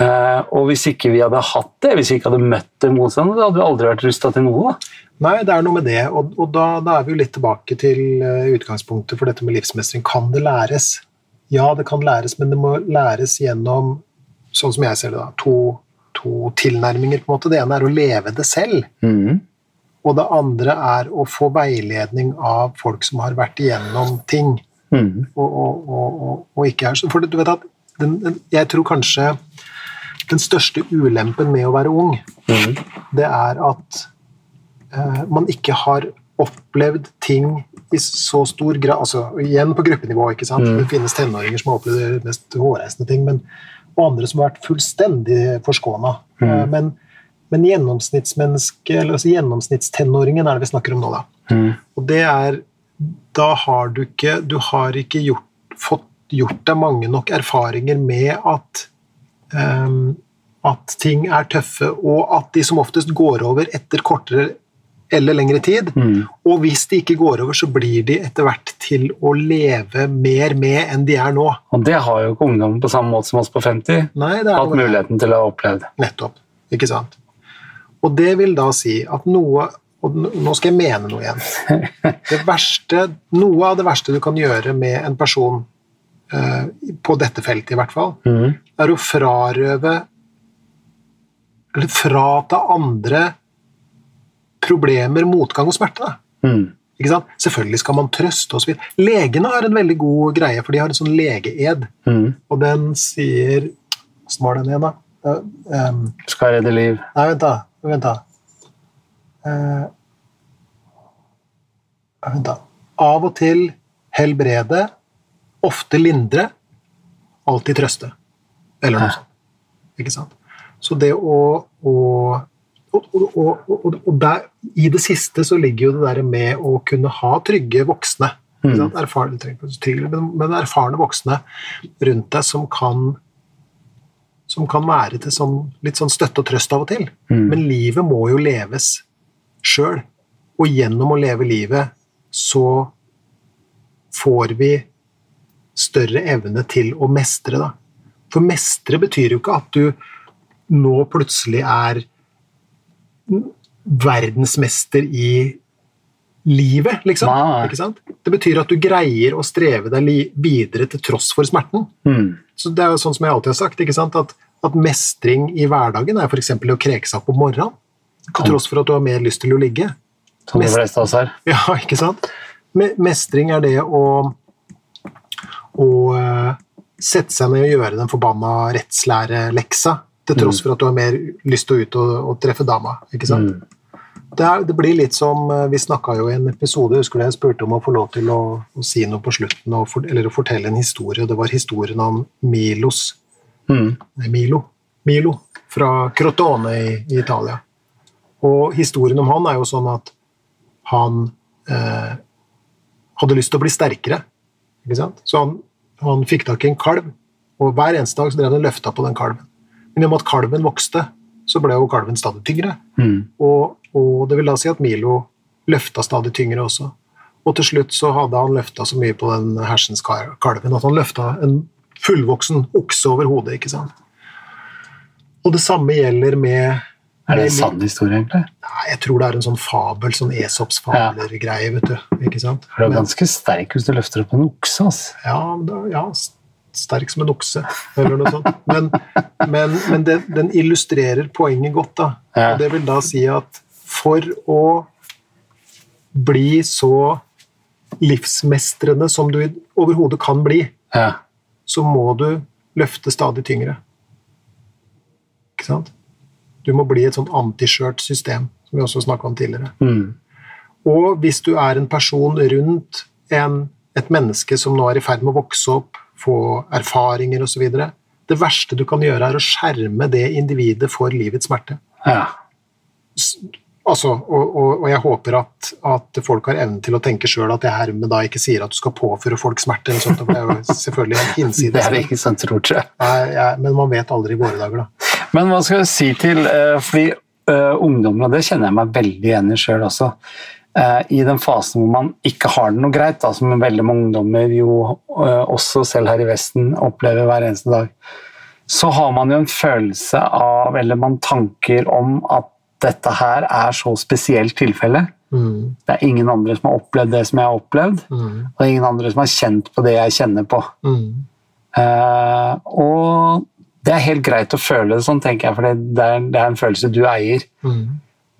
Eh, og hvis ikke vi hadde hatt det, hvis vi ikke hadde møtt det motstandet, da hadde vi aldri vært rusta til noe. da. Nei, det er noe med det, og, og da, da er vi jo litt tilbake til eh, utgangspunktet for dette med livsmestring. Kan det læres? Ja, det kan læres, men det må læres gjennom, sånn som jeg ser det, da, to, to tilnærminger. på en måte. Det ene er å leve det selv, og det andre er å få veiledning av folk som har vært igjennom ting. Mm. og, og, og, ikke er så For du vet at den, den, jeg tror kanskje den største ulempen med å være ung, mm. det er at man ikke har opplevd ting i så stor grad altså Igjen på gruppenivå, ikke sant? Mm. det finnes tenåringer som har opplevd de mest hårreisende ting, men, og andre som har vært fullstendig forskåna. Mm. Eh, men, men gjennomsnittsmennesket, eller altså gjennomsnittstenåringen er det vi snakker om nå, da. Mm. Og det er Da har du ikke Du har ikke gjort, fått gjort deg mange nok erfaringer med at um, at ting er tøffe, og at de som oftest går over etter kortere eller lengre tid. Mm. Og hvis de ikke går over, så blir de etter hvert til å leve mer med enn de er nå. Og det har jo ikke ungdom på samme måte som oss på 50 Nei, det er hatt muligheten til å ha opplevd. Nettopp. Ikke sant? Og det vil da si at noe Og nå skal jeg mene noe igjen. Det verste, noe av det verste du kan gjøre med en person, eh, på dette feltet i hvert fall, mm. er å frarøve Eller frata andre problemer, motgang og smerte. Sant? Selvfølgelig skal man trøste osv. Legene har en veldig god greie, for de har en sånn legeed, Mm. og den sier Åssen var den igjen, da? Em, Skal redde liv. Nei, vent da. Vent da. Uh, vent da. Av og til helbrede, ofte lindre, alltid trøste. Eller noe sånt. Ikke sant? Så det å, å og, og, og, der, I det siste så ligger jo det der med å kunne ha trygge voksne. Mm. Erfarne, trygge, men, men erfarne voksne rundt deg som kan som kan være til sånn, litt sånn støtte og trøst av og til. Mm. Men livet må jo leves sjøl. Og gjennom å leve livet så får vi større evne til å mestre, da. For mestre betyr jo ikke at du nå plutselig er verdensmester i livet, liksom. Nei. Ikke sant? Det betyr at du greier å streve deg videre til tross for smerten. Mm. Så det er jo sånn som jeg alltid har sagt, ikke sant? At, at mestring i hverdagen er f.eks. å kreke seg opp om morgenen. Til tross for at du har mer lyst til å ligge. Som de fleste av oss her. Ja, ikke sant? Mestring er det å, å eh, sette seg ned og gjøre den forbanna rettslæreleksa, til tross for at du har mer lyst til å ut og, og treffe dama. ikke sant? Mm. Det, er, det blir litt som eh, Vi snakka jo i en episode, husker du jeg spurte om å få lov til å, å si noe på slutten, for, eller å fortelle en historie. Det var historien om Milos Mm. Milo. Milo fra Crotone i, i Italia. Og historien om han er jo sånn at han eh, hadde lyst til å bli sterkere. Ikke sant? Så han, han fikk tak i en kalv, og hver eneste dag så drev han og løfta på den kalven. Men i og med at kalven vokste, så ble jo kalven stadig tyngre. Mm. Og, og det vil da si at Milo løfta stadig tyngre også. Og til slutt så hadde han løfta så mye på den hersens kalven at han løfta en fullvoksen okse over hodet. ikke sant? Og det samme gjelder med Er det en sann historie, egentlig? Nei, jeg tror det er en sånn fabel, sånn Esops fabler-greie, vet du. ikke sant? For du er ganske sterk hvis du løfter opp en okse. ass. Ja, ja, sterk som en okse, eller noe sånt. Men, men, men den, den illustrerer poenget godt, da. Og det vil da si at for å bli så livsmestrende som du overhodet kan bli, Ja. så må du løfte stadig tyngre. Ikke sant? Du må bli et sånt antiskjørt system. som vi også snakka om tidligere. Mm. Og hvis du er en person rundt en, et menneske som nå er i ferd med å vokse opp, få erfaringer osv. Det verste du kan gjøre, er å skjerme det individet for livets smerte. Ja. Altså, og, og, og jeg håper at, at folk har evnen til å tenke sjøl at jeg hermed da ikke sier at du skal påføre folk smerte, eller sånt, det er jo selvfølgelig en hinside. Det er ikke sant, tror jeg. Nei, jeg- Men man vet aldri i våre dager, da. Men hva skal jeg si til eh, Fordi uh, og det kjenner jeg meg veldig igjen i sjøl også, i den fasen hvor man ikke har det noe greit, da, som veldig mange ungdommer jo eh, også selv her i Vesten opplever hver eneste dag, så har man jo en følelse av, eller man tanker om at dette her er så spesielt tilfelle. Mm, Det er ingen andre som har opplevd det som jeg har opplevd, mm, og det er ingen andre som har kjent på det jeg kjenner på. mm, Uh, og det er helt greit å føle det sånn, tenker jeg, for det er, det er en følelse du eier. mm.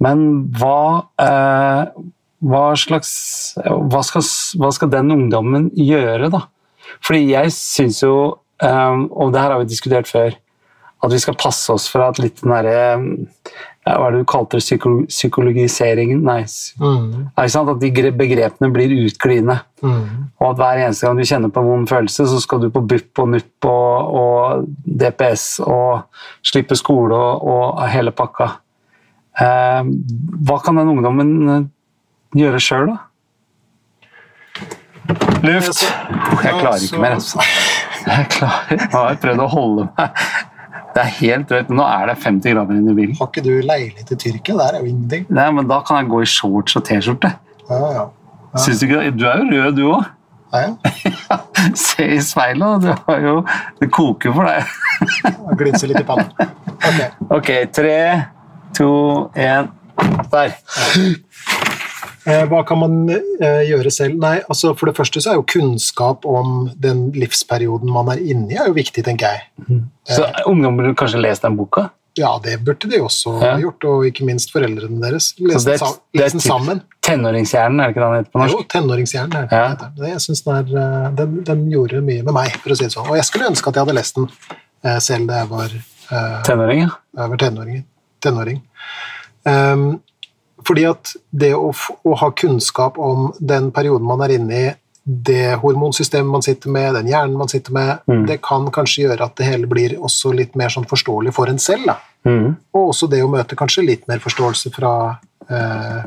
Men hva, eh, hva slags hva skal, hva skal den ungdommen gjøre, da? Fordi jeg syns jo, eh, og det her har vi diskutert før, at vi skal passe oss for at litt den derre ja, Hva er det du kalte det? Psyko psykologiseringen? Nei, Mm, at de begrepene blir utglidende. mm, Og at hver eneste gang du kjenner på en vond følelse, så skal du på BUP og NUP og, og DPS og slippe skole og, og hele pakka. Eh, hva kan den ungdommen eh, gjøre sjøl, da? Luft! Jeg klarer ikke mer. altså. Jeg klarer, Nå har jeg prøvd å holde meg. Det er helt drøyt. Nå er det 50 grader inne i bilen. Har ikke du leilighet i Tyrkia? Der er jo ingenting. Nei, men Da kan jeg gå i shorts og T-skjorte. Ja, ja. Syns du ikke det? Du er jo rød, du òg. Ja, ja. Se i speilet, du har jo Det koker for deg. Glinser litt i panna. Ok. Ok, tre, to, én Der. Eh, Hva kan man eh, gjøre selv? Nei, altså For det første så er jo kunnskap om den livsperioden man er inne i, er jo viktig, tenker jeg. Så ungdom burde kanskje lest den boka? Ja, det burde de også Ja. gjort, og ikke minst foreldrene deres. Så Lese den, sammen. Tenåringshjernen, er det ikke det den heter på norsk? Jo, tenåringshjernen. er det Ja. Det- Jeg synes den, er, eh, den, den gjorde mye med meg, for å si det sånn. Og jeg skulle ønske at jeg hadde lest den eh, selv da jeg var, eh, Tenåring, ja. jeg var tenåring. tenåring. Ehm, fordi at det å, å ha kunnskap om den perioden man er inne i, det hormonsystemet man sitter med, den hjernen man sitter med, Mm. det kan kanskje gjøre at det hele blir også litt mer sånn forståelig for en selv. Mhm. Og også det å møte kanskje litt mer forståelse fra eh,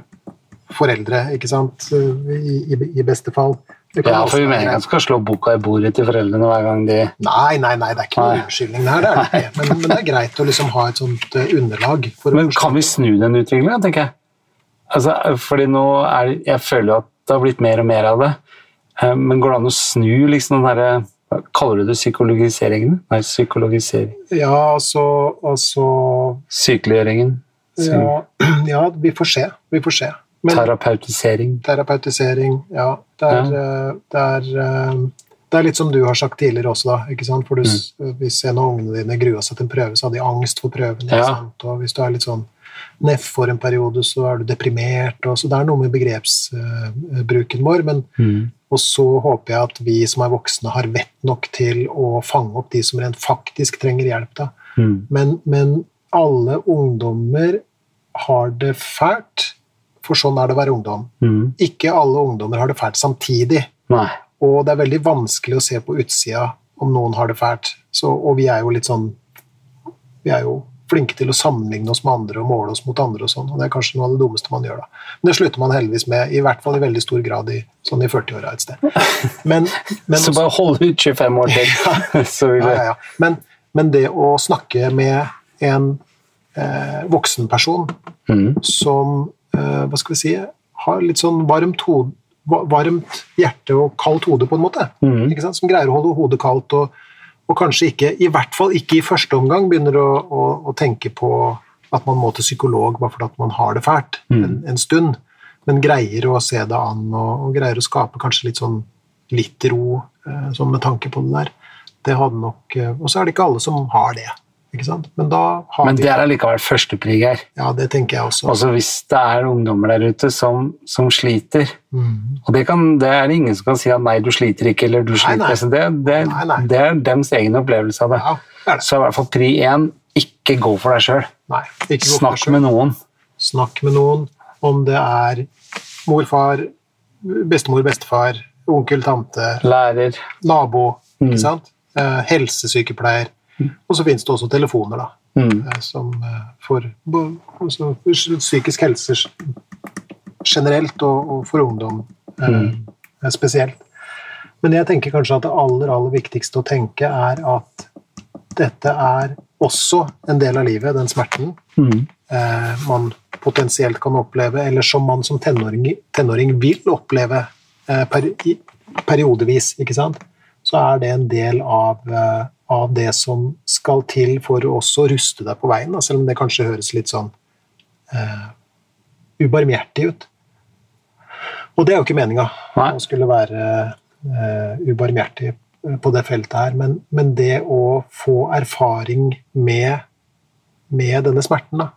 foreldre, ikke sant, i, i, i beste fall. Ja, for vi mener ikke at skal slå boka i bordet til foreldrene hver gang de Nei, nei, nei, det er ikke noen unnskyldning der, det er det ikke. Men, men det er greit å liksom ha et sånt eh, underlag. Men kan vi snu den utviklingen, tenker jeg? Altså, fordi nå er det- Jeg føler jo at det har blitt mer og mer av det. Eh, Men går det an å snu liksom den derre Kaller du det psykologiseringen? Nei, psykologisering. Ja, altså, altså Sykeliggjøringen. Ja, ja, vi får se. Vi får se. Men Terapeutisering. terapeutisering, ja. Det er, ja. det er, eh, det er litt som du har sagt tidligere også, da. ikke sant? For du, mm. Hvis en av ungene dine grua seg til en prøve, så har de angst for prøven. Ja. Og hvis du er litt sånn neff for en periode, så er du deprimert. Og, så det er noe med begrepsbruken vår. men mm. Og så håper jeg at vi som er voksne, har vett nok til å fange opp de som rent faktisk trenger hjelp. da. Mm. Men, men alle ungdommer har det fælt, for sånn er det å være ungdom. Mm. Ikke alle ungdommer har det fælt samtidig, Nei. og det er veldig vanskelig å se på utsida om noen har det fælt. Så, og vi er jo litt sånn Vi er jo flinke til å sammenligne oss med andre og måle oss mot andre og sånn, og det er kanskje noe av det dummeste man gjør da. Men det slutter man heldigvis med, i hvert fall i veldig stor grad i, sånn i 40-åra et sted. Men, men Så bare hold ut 25 år til, så vil ja, ja, ja. Men, men det å snakke med en eh, voksen person mm. som eh, hva skal vi si, har litt sånn varmt, hode varmt hjerte og kaldt hode, på en måte. Mm. Som greier å holde hodet kaldt, og, og kanskje ikke, i hvert fall ikke i første omgang, begynner å, å, å tenke på at man må til psykolog bare fordi man har det fælt en, en stund, men greier å se det an og, og greier å skape kanskje litt sånn litt ro eh, sånn med tanke på det der. Det hadde nok, eh, Og så er det ikke alle som har det. Ikke sant? Men Men det er allikevel førsteprig her. Ja, det tenker jeg også. Også hvis det er ungdommer der ute som, som sliter, Mm. og det, kan, det er ingen som kan si at nei, du sliter ikke, eller du sliter. nei. Altså, det, det, Nei, nei. det er dems egen opplevelse av det. Ja. Så i hvert fall pri én, ikke gå for deg sjøl. Nei, Snakk deg med noen. snakk med noen. Om det er mor, far, bestemor, bestefar, onkel, tante, Lærer. nabo, Mm. Eh, helsesykepleier. Og så finnes det også telefoner, da. Mm. eh, Som eh, for altså, psykisk helse generelt, og, og for ungdom eh, spesielt. Men jeg tenker kanskje at det aller, aller viktigste å tenke er at dette er også en del av livet, den smerten Mm. eh, man potensielt kan oppleve, eller som man som tenåring, tenåring vil oppleve eh, per, i, periodevis, ikke sant? så er det en del av, eh, av det som skal til for å også ruste deg på veien, da, selv om det kanskje høres litt sånn uh, ubarmhjertig ut. Og det er jo ikke meninga å skulle være uh, ubarmhjertig på det feltet her, men, men det å få erfaring med, med denne smerten, da,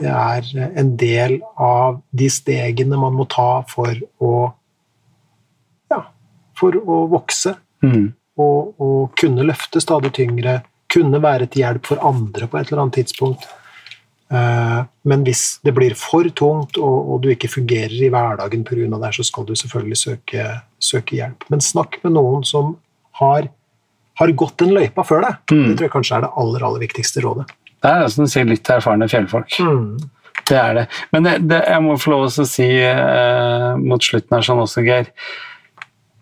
det er en del av de stegene man må ta for å ja, for å vokse Mm. Og, og kunne løfte stadig tyngre, kunne være til hjelp for andre på et eller annet tidspunkt. Eh, Men hvis det blir for tungt, og, og du ikke fungerer i hverdagen pga. det, så skal du selvfølgelig søke, søke hjelp. Men snakk med noen som har, har gått den løypa før deg. Mm. Det tror jeg kanskje er det aller, aller viktigste rådet. Det er du sier, litt erfarne fjellfolk. Det er det. Men det, det, jeg må få lov til å si eh, mot slutten her sånn også, Geir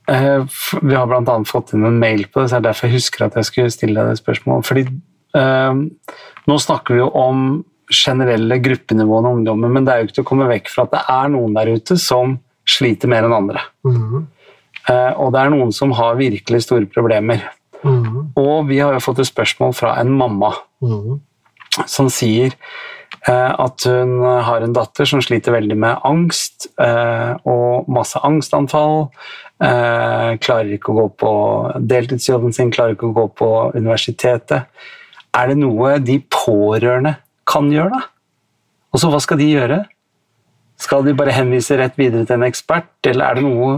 Vi har bl.a. fått inn en mail på det, så det er derfor jeg husker at jeg skulle stille deg det spørsmålet. Fordi eh, nå snakker vi jo om generelle gruppenivåene av ungdommer, men det er jo ikke til å komme vekk fra at det er noen der ute som sliter mer enn andre. Mhm. Eh, og det er noen som har virkelig store problemer. Mhm. Og vi har jo fått et spørsmål fra en mamma Mhm. som sier eh, at hun har en datter som sliter veldig med angst eh, og masse angstanfall. Eh, klarer ikke å gå på deltidsjobben sin, klarer ikke å gå på universitetet. Er det noe de pårørende kan gjøre, da? Og så hva skal de gjøre? Skal de bare henvise rett videre til en ekspert, eller er det noe,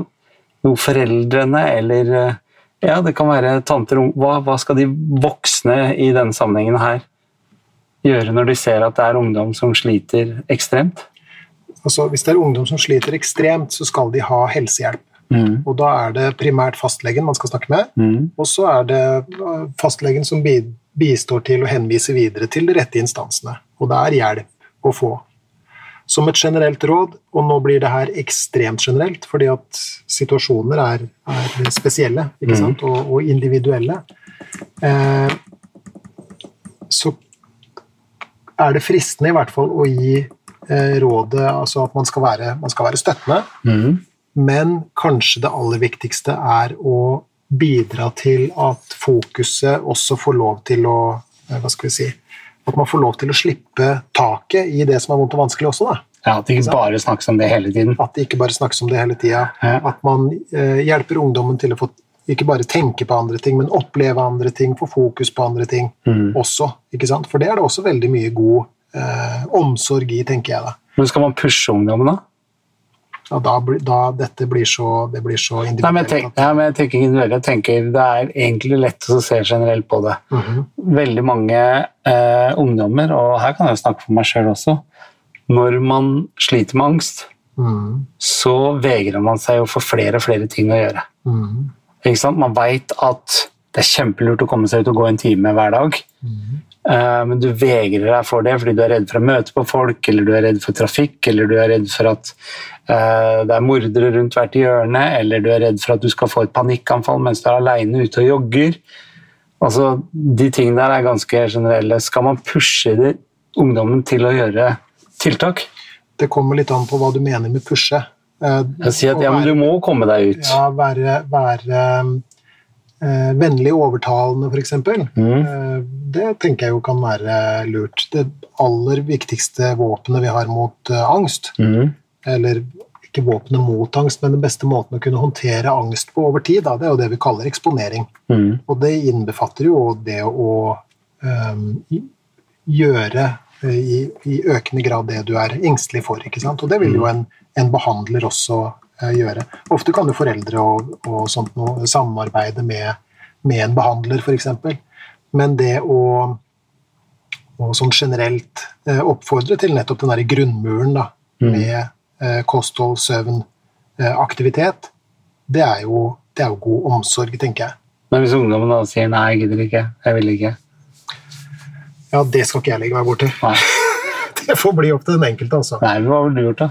noe foreldrene eller eh, ja, det kan være tanter hva, hva skal de voksne i denne sammenhengen her gjøre når de ser at det er ungdom som sliter ekstremt? Altså, hvis det er ungdom som sliter ekstremt, så skal de ha helsehjelp. Mm. Og da er det primært fastlegen man skal snakke med, Mm. og så er det eh, fastlegen som bistår til å henvise videre til de rette instansene. Og det er hjelp å få. Som et generelt råd, og nå blir det her ekstremt generelt, fordi at situasjoner er, er spesielle ikke Mhm. sant? Og, og individuelle, eh, så er det fristende i hvert fall å gi eh, rådet altså at man skal være, man skal være støttende. Mm. Men kanskje det aller viktigste er å bidra til at fokuset også får lov til å eh, Hva skal vi si At man får lov til å slippe taket i det som er vondt og vanskelig også. da. Ja, At det ikke bare snakkes om det hele tiden. At det ikke bare snakkes om det hele tida. Ja. At man eh, hjelper ungdommen til å få ikke bare tenke på andre ting, men oppleve andre ting, få fokus på andre ting Mm. også. ikke sant? For det er det også veldig mye god eh, omsorg i, tenker jeg da. Men skal man pushe ungdommen, da? Og da, da dette blir så, det blir så Nei, men jeg individuelt. at- ja, men jeg tenker individuelt. Jeg tenker Det er egentlig lett å se generelt på det. Mhm. Veldig mange eh, ungdommer, og her kan jeg snakke for meg sjøl også, når man sliter med angst, Mhm. så vegrer man seg jo for flere og flere ting å gjøre. Ikke sant? Man veit at det er kjempelurt å komme seg ut og gå en time hver dag, eh, men du vegrer deg for det fordi du er redd for å møte på folk, eller du er redd for trafikk, eller du er redd for at eh, det er mordere rundt hvert hjørne, eller du er redd for at du skal få et panikkanfall mens du er aleine ute og jogger. Altså, De tingene der er ganske generelle. Skal man pushe det, ungdommen til å gjøre tiltak? Det kommer litt an på hva du mener med pushe. Eh, Jeg sier at ja, men du må komme deg ut. Ja, være, være eh, vennlig overtalende, f.eks. Mm. Eh, det tenker jeg jo kan være lurt. Det aller viktigste våpenet vi har mot eh, angst, Mm. eller ikke våpenet mot angst, men den beste måten å kunne håndtere angst på over tid, da, det er jo det vi kaller eksponering. Mm. Og det innbefatter jo det å eh, gjøre eh, i, i økende grad det du er engstelig for. ikke sant? Og det vil jo en, en behandler også gjøre. Ofte kan jo foreldre og, og sånt noe samarbeide med, med en behandler, f.eks. Men det å og sånn generelt eh, oppfordre til nettopp den der grunnmuren da, med eh, kosthold, søvn, eh, aktivitet. Det er, jo, det er jo god omsorg, tenker jeg. Men hvis ungdommen da sier nei, jeg gidder ikke, jeg vil ikke Ja, det skal ikke jeg legge meg borti. Nei, Det får bli opp til den enkelte, altså. nei hva ville du gjort, da?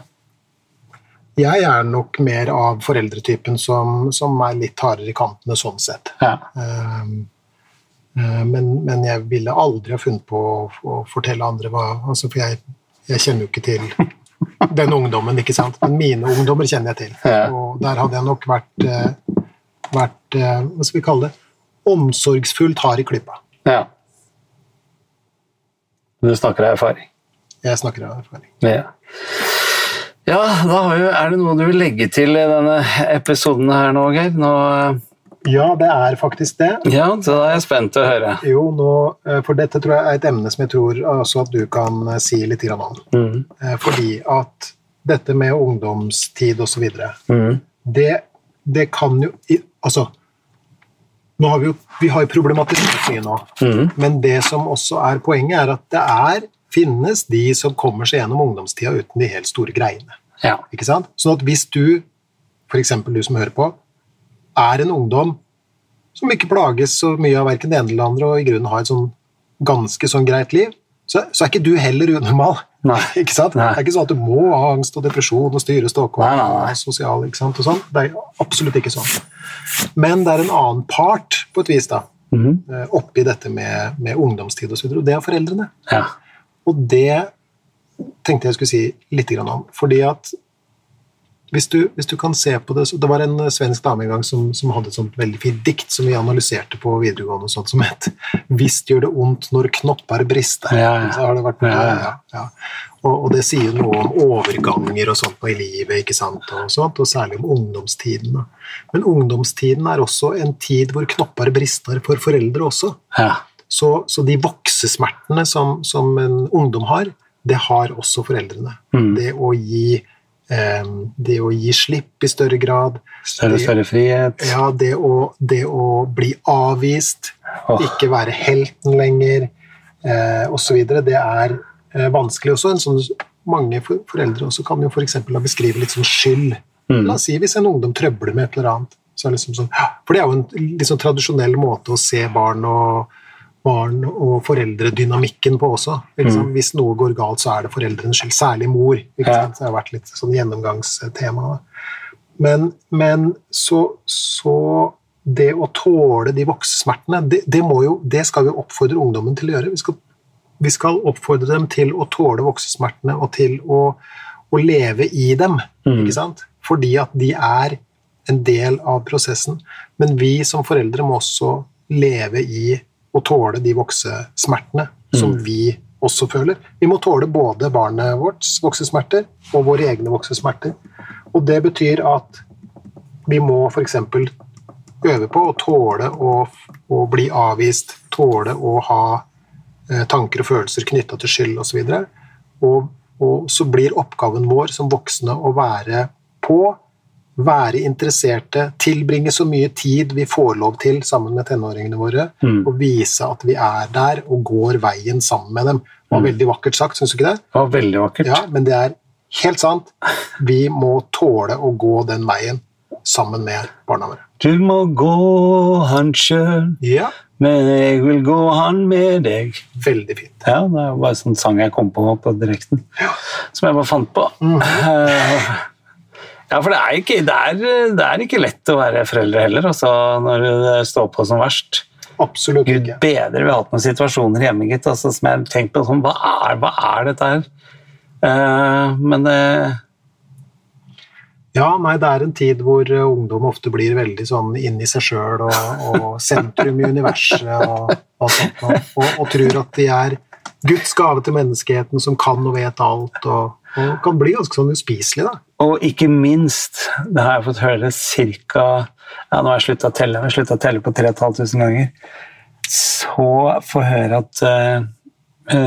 Jeg er nok mer av foreldretypen som, som er litt hardere i kantene sånn sett. Ja. Um, men, men jeg ville aldri ha funnet på å, å fortelle andre hva altså For jeg, jeg kjenner jo ikke til den ungdommen, ikke sant? Men mine ungdommer kjenner jeg til. Ja. Og der hadde jeg nok vært, eh, vært eh, Hva skal vi kalle det? Omsorgsfullt hard i klypa. ja. Du snakker av erfaring. Jeg snakker av erfaring. Ja. Ja, da har jo, er det noe du vil legge til i denne episoden her nå, Geir? Nå, Ja, det er faktisk det. ja, så da er jeg spent til å høre. Jo, nå, eh, for dette tror jeg er et emne som jeg tror også at du kan eh, si litt om. Mm. Eh, Fordi at dette med ungdomstid osv. Mm. Det, det kan jo Altså, nå har vi, jo, vi har problematisert mye nå, Mm. men det som også er poenget, er at det er, finnes de som kommer seg gjennom ungdomstida uten de helt store greiene. Ja. Ikke sant? Sånn at hvis du, f.eks. du som hører på, er en ungdom som ikke plages så mye av verken det ene eller det andre, og i grunnen har et sånn ganske sånn greit liv, så, så er ikke du heller unormal. Nei. ikke sant? Nei. Det er ikke sånn at du må ha angst og depresjon og styre ståkål Nei, nei, nei. og sosial, ikke sant? Og sånn. Det er absolutt ikke sånn. Men det er en annen part, på et vis, da, mm -hmm. oppi dette med, med ungdomstid osv., og, så videre, og det er foreldrene. ja. Og det tenkte jeg skulle si litt om. Fordi at hvis du, hvis du kan se på det så Det var en svensk dame en gang som, som hadde et sånt veldig fint dikt som vi analyserte på videregående, og sånt som het 'Visst gjør det ondt når knopper brister'. Ja, ja. Så har det vært Ja, ja. Og, og det sier noe om overganger og sånt på i livet, ikke sant? Og, sånt, og særlig om ungdomstiden. Men ungdomstiden er også en tid hvor knopper brister for foreldre også. ja. Så, så de voksesmertene som, som en ungdom har, det har også foreldrene. Mm. Det, å gi, eh, det å gi slipp i større grad, Større og større frihet. ja, det, å, det å bli avvist, oh. ikke være helten lenger, eh, osv. Det er eh, vanskelig også. En sånn, mange for, foreldre også kan jo f.eks. beskrive litt sånn skyld. Mm. La oss si hvis en ungdom trøbler med et eller annet. Så er det liksom sånn, for det er jo en sånn tradisjonell måte å se barn og, barn og foreldredynamikken på også. Sant? Hvis noe går galt, så er det foreldrenes skyld. Særlig mor. Ikke Ja. sant? Det har vært litt sånn gjennomgangstema. Men, men så, så det å tåle de voksesmertene, det, det, må jo, det skal vi oppfordre ungdommen til å gjøre. Vi skal, vi skal oppfordre dem til å tåle voksesmertene og til å, å leve i dem. Ikke sant? Fordi at de er en del av prosessen. Men vi som foreldre må også leve i og tåle de voksesmertene som vi også føler. Vi må tåle både barnet vårt voksesmerter og våre egne voksesmerter. Og det betyr at vi må f.eks. øve på å tåle å, å bli avvist, tåle å ha eh, tanker og følelser knytta til skyld osv. Og, og, og så blir oppgaven vår som voksne å være på, være interesserte, tilbringe så mye tid vi får lov til sammen med tenåringene våre, Mm. og vise at vi er der og går veien sammen med dem. Det var veldig vakkert sagt, syns du ikke det? Det var veldig vakkert. Ja, men det er helt sant. Vi må tåle å gå den veien sammen med barna våre. Du må gå han sjøl, Ja, men jeg vil gå han med deg. veldig fint. Ja, det var bare en sånn sang jeg kom på på direkten, som jeg bare fant på. Eh, Ja, for det er, ikke, det, er, det er ikke lett å være foreldre heller, altså, når det står på som verst. Absolutt Gud ikke. bedre, vi har hatt noen situasjoner hjemme, gitt, altså, som jeg tenkt på sånn, hva er, hva er dette her? Uh, men det Ja, nei, det er en tid hvor eh, ungdom ofte blir veldig sånn inn i seg sjøl og, og sentrum i universet og, og sånt, og, og, tror at de er Guds gave til menneskeheten som kan og vet alt, og, og kan bli ganske sånn uspiselig, da. Og ikke minst, det har jeg fått høre cirka ja, Nå har jeg slutta å telle, jeg har sluttet å telle på 3500 ganger. Så få høre at uh,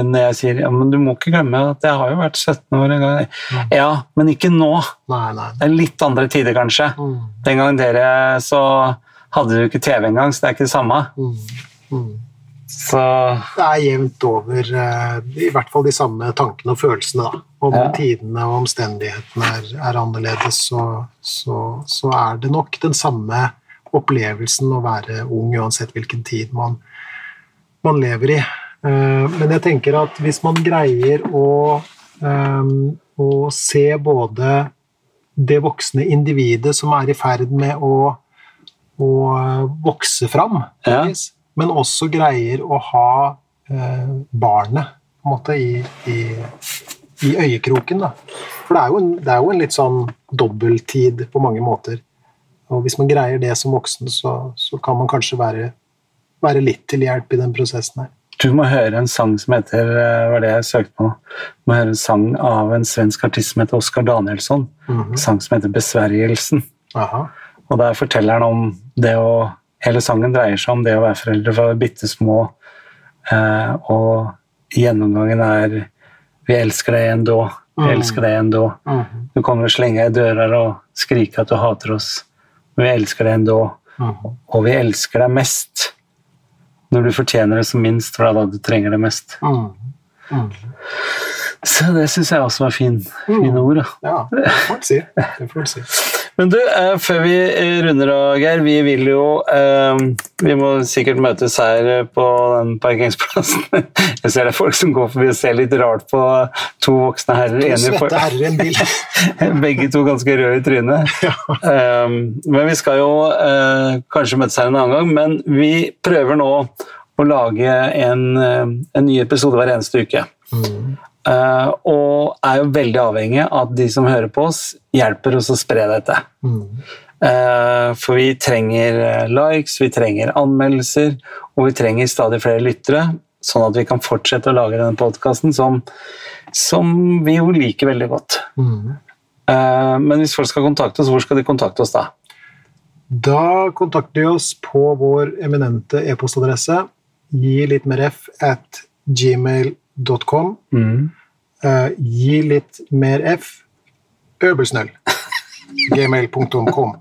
når jeg sier ja, men du må ikke glemme at jeg har jo vært 17 år en gang. Ja, men ikke nå. Nei, nei. Det er litt andre tider, kanskje. Mm, Den gang dere så hadde du ikke TV engang, så det er ikke det samme. mm, mm. Så Det er jevnt over eh, i hvert fall de samme tankene og følelsene. da. Om Ja. tidene og omstendighetene er, er annerledes, så, så, så er det nok den samme opplevelsen å være ung, uansett hvilken tid man, man lever i. Eh, Men jeg tenker at hvis man greier å, eh, å se både det voksne individet som er i ferd med å, å vokse fram, Ja. vis, men også greier å ha eh, barnet på en måte, i, i, i øyekroken. Da. For det er, jo en, det er jo en litt sånn dobbelttid på mange måter. Og hvis man greier det som voksen, så, så kan man kanskje være, være litt til hjelp i den prosessen her. du må høre en sang som heter hva var det jeg søkte på. Du må høre en sang av en svensk artist som heter Oskar Danielsson. Mhm. En sang som heter 'Besvergelsen'. Aha. Og der forteller han om det å Hele sangen dreier seg om det å være foreldre fra bitte små, eh, og gjennomgangen er 'Vi elsker deg ennå. 'Vi Mm. elsker deg ennå. Mhm. Du kommer og slenge i dører og skrike at du hater oss, men vi elsker deg ennå. Mhm. Og vi elsker deg mest når du fortjener det som minst, for det er da du trenger det mest. Så det syns jeg også var fin, fine ord. Da. Ja, det får du si. Det får du si. Men du, eh, før vi eh, runder av, Geir, vi vil jo eh, Vi må sikkert møtes her på den parkeringsplassen. Jeg ser det er folk som går forbi og ser litt rart på to voksne herrer. To svette herrer i en bil. Begge to ganske røde i trynet. Um, men vi skal jo kanskje møtes her en annen gang, men vi prøver nå å lage en, en ny episode hver eneste uke. Mhm. Eh, og er jo veldig avhengig av at de som hører på oss, hjelper oss å spre dette. Mm. Eh, for vi trenger eh, likes, vi trenger anmeldelser, og vi trenger stadig flere lyttere, sånn at vi kan fortsette å lage denne podkasten som, som vi jo liker veldig godt. Mm. Men hvis folk skal kontakte oss, hvor skal de kontakte oss da? Da kontakter de oss på vår eminente e-postadresse gi litt mer f at gmail.com. Eh, gi litt mer f øbelsnøll gmail.com.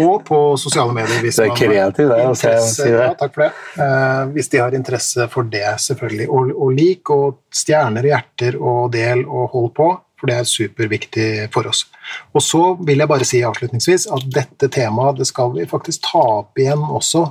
Og på sosiale medier. Hvis det er kreativt, der, altså, interesse- si det. Ja, takk for det. Uh, hvis de har interesse for det, selvfølgelig. Og, og lik og stjerner, hjerter og del og hold på, for det er superviktig for oss. Og så vil jeg bare si avslutningsvis at dette temaet det skal vi faktisk ta opp igjen også.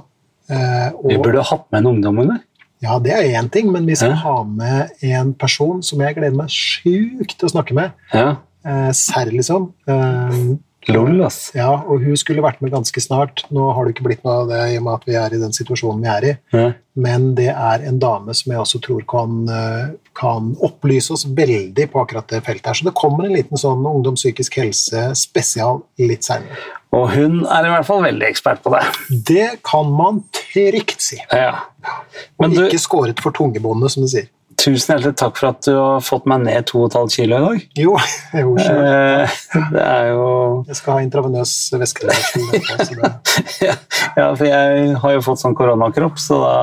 Eh, og, Vi burde hatt med en ungdom gang. Ja, det er én ting, men vi skal Ja. ha med en person som jeg gleder meg sjukt til å snakke med. Ja. Eh, serr, liksom. Eh, Lol, ass. ja, og hun skulle vært med ganske snart. Nå har det ikke blitt noe av det i og med at vi er i den situasjonen vi er i. Ja. Men det er en dame som jeg også tror kan, eh, kan opplyse oss veldig på akkurat det feltet her. Så det kommer en liten sånn ungdom psykisk helse spesial litt seinere. Og hun er i hvert fall veldig ekspert på det. Det kan man trygt si. Ja. Og Men du, ikke skåret for tungebåndet, som du sier. Tusen hjertelig takk for at du har fått meg ned 2,5 kilo i dag. Jo, jo. Eh, Det er jo Jeg skal ha intravenøs væskereaksjon. det- Ja, for jeg har jo fått sånn koronakropp, så da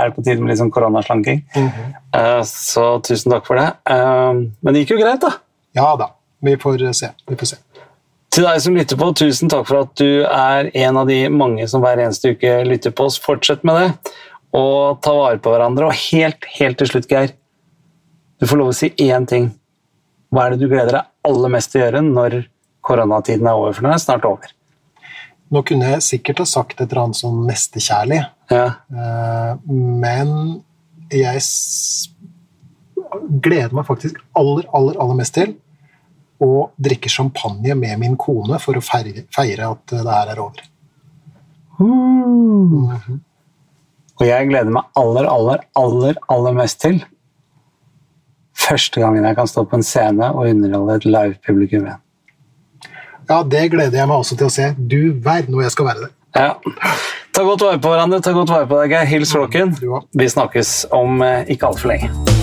er det på tide med litt sånn koronaslanking. Mhm. Eh, Så tusen takk for det. Eh, Men det gikk jo greit, da. Ja da. Vi får se. Vi får se. Til deg som lytter på, tusen takk for at du er en av de mange som hver eneste uke lytter på oss. Fortsett med det, og ta vare på hverandre. Og helt, helt til slutt, Geir, du får lov å si én ting. Hva er det du gleder deg aller mest til å gjøre når koronatiden er over? For den er snart over. Nå kunne jeg sikkert ha sagt et eller annet som nestekjærlig, Ja. eh, men jeg gleder meg faktisk aller, aller, aller mest til å drikke champagne med min kone for å feire, feire at det her er over. Mhm. Og jeg gleder meg aller, aller, aller, aller mest til første gangen jeg kan stå på en scene og underholde et live-publikum igjen. Ja, det gleder jeg meg også til å se. Du verden hvor jeg skal være der. Ja. Ta godt vare på hverandre. Ta godt vare på deg. Hils flokken. Vi snakkes om eh, ikke altfor lenge.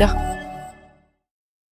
Moderne media.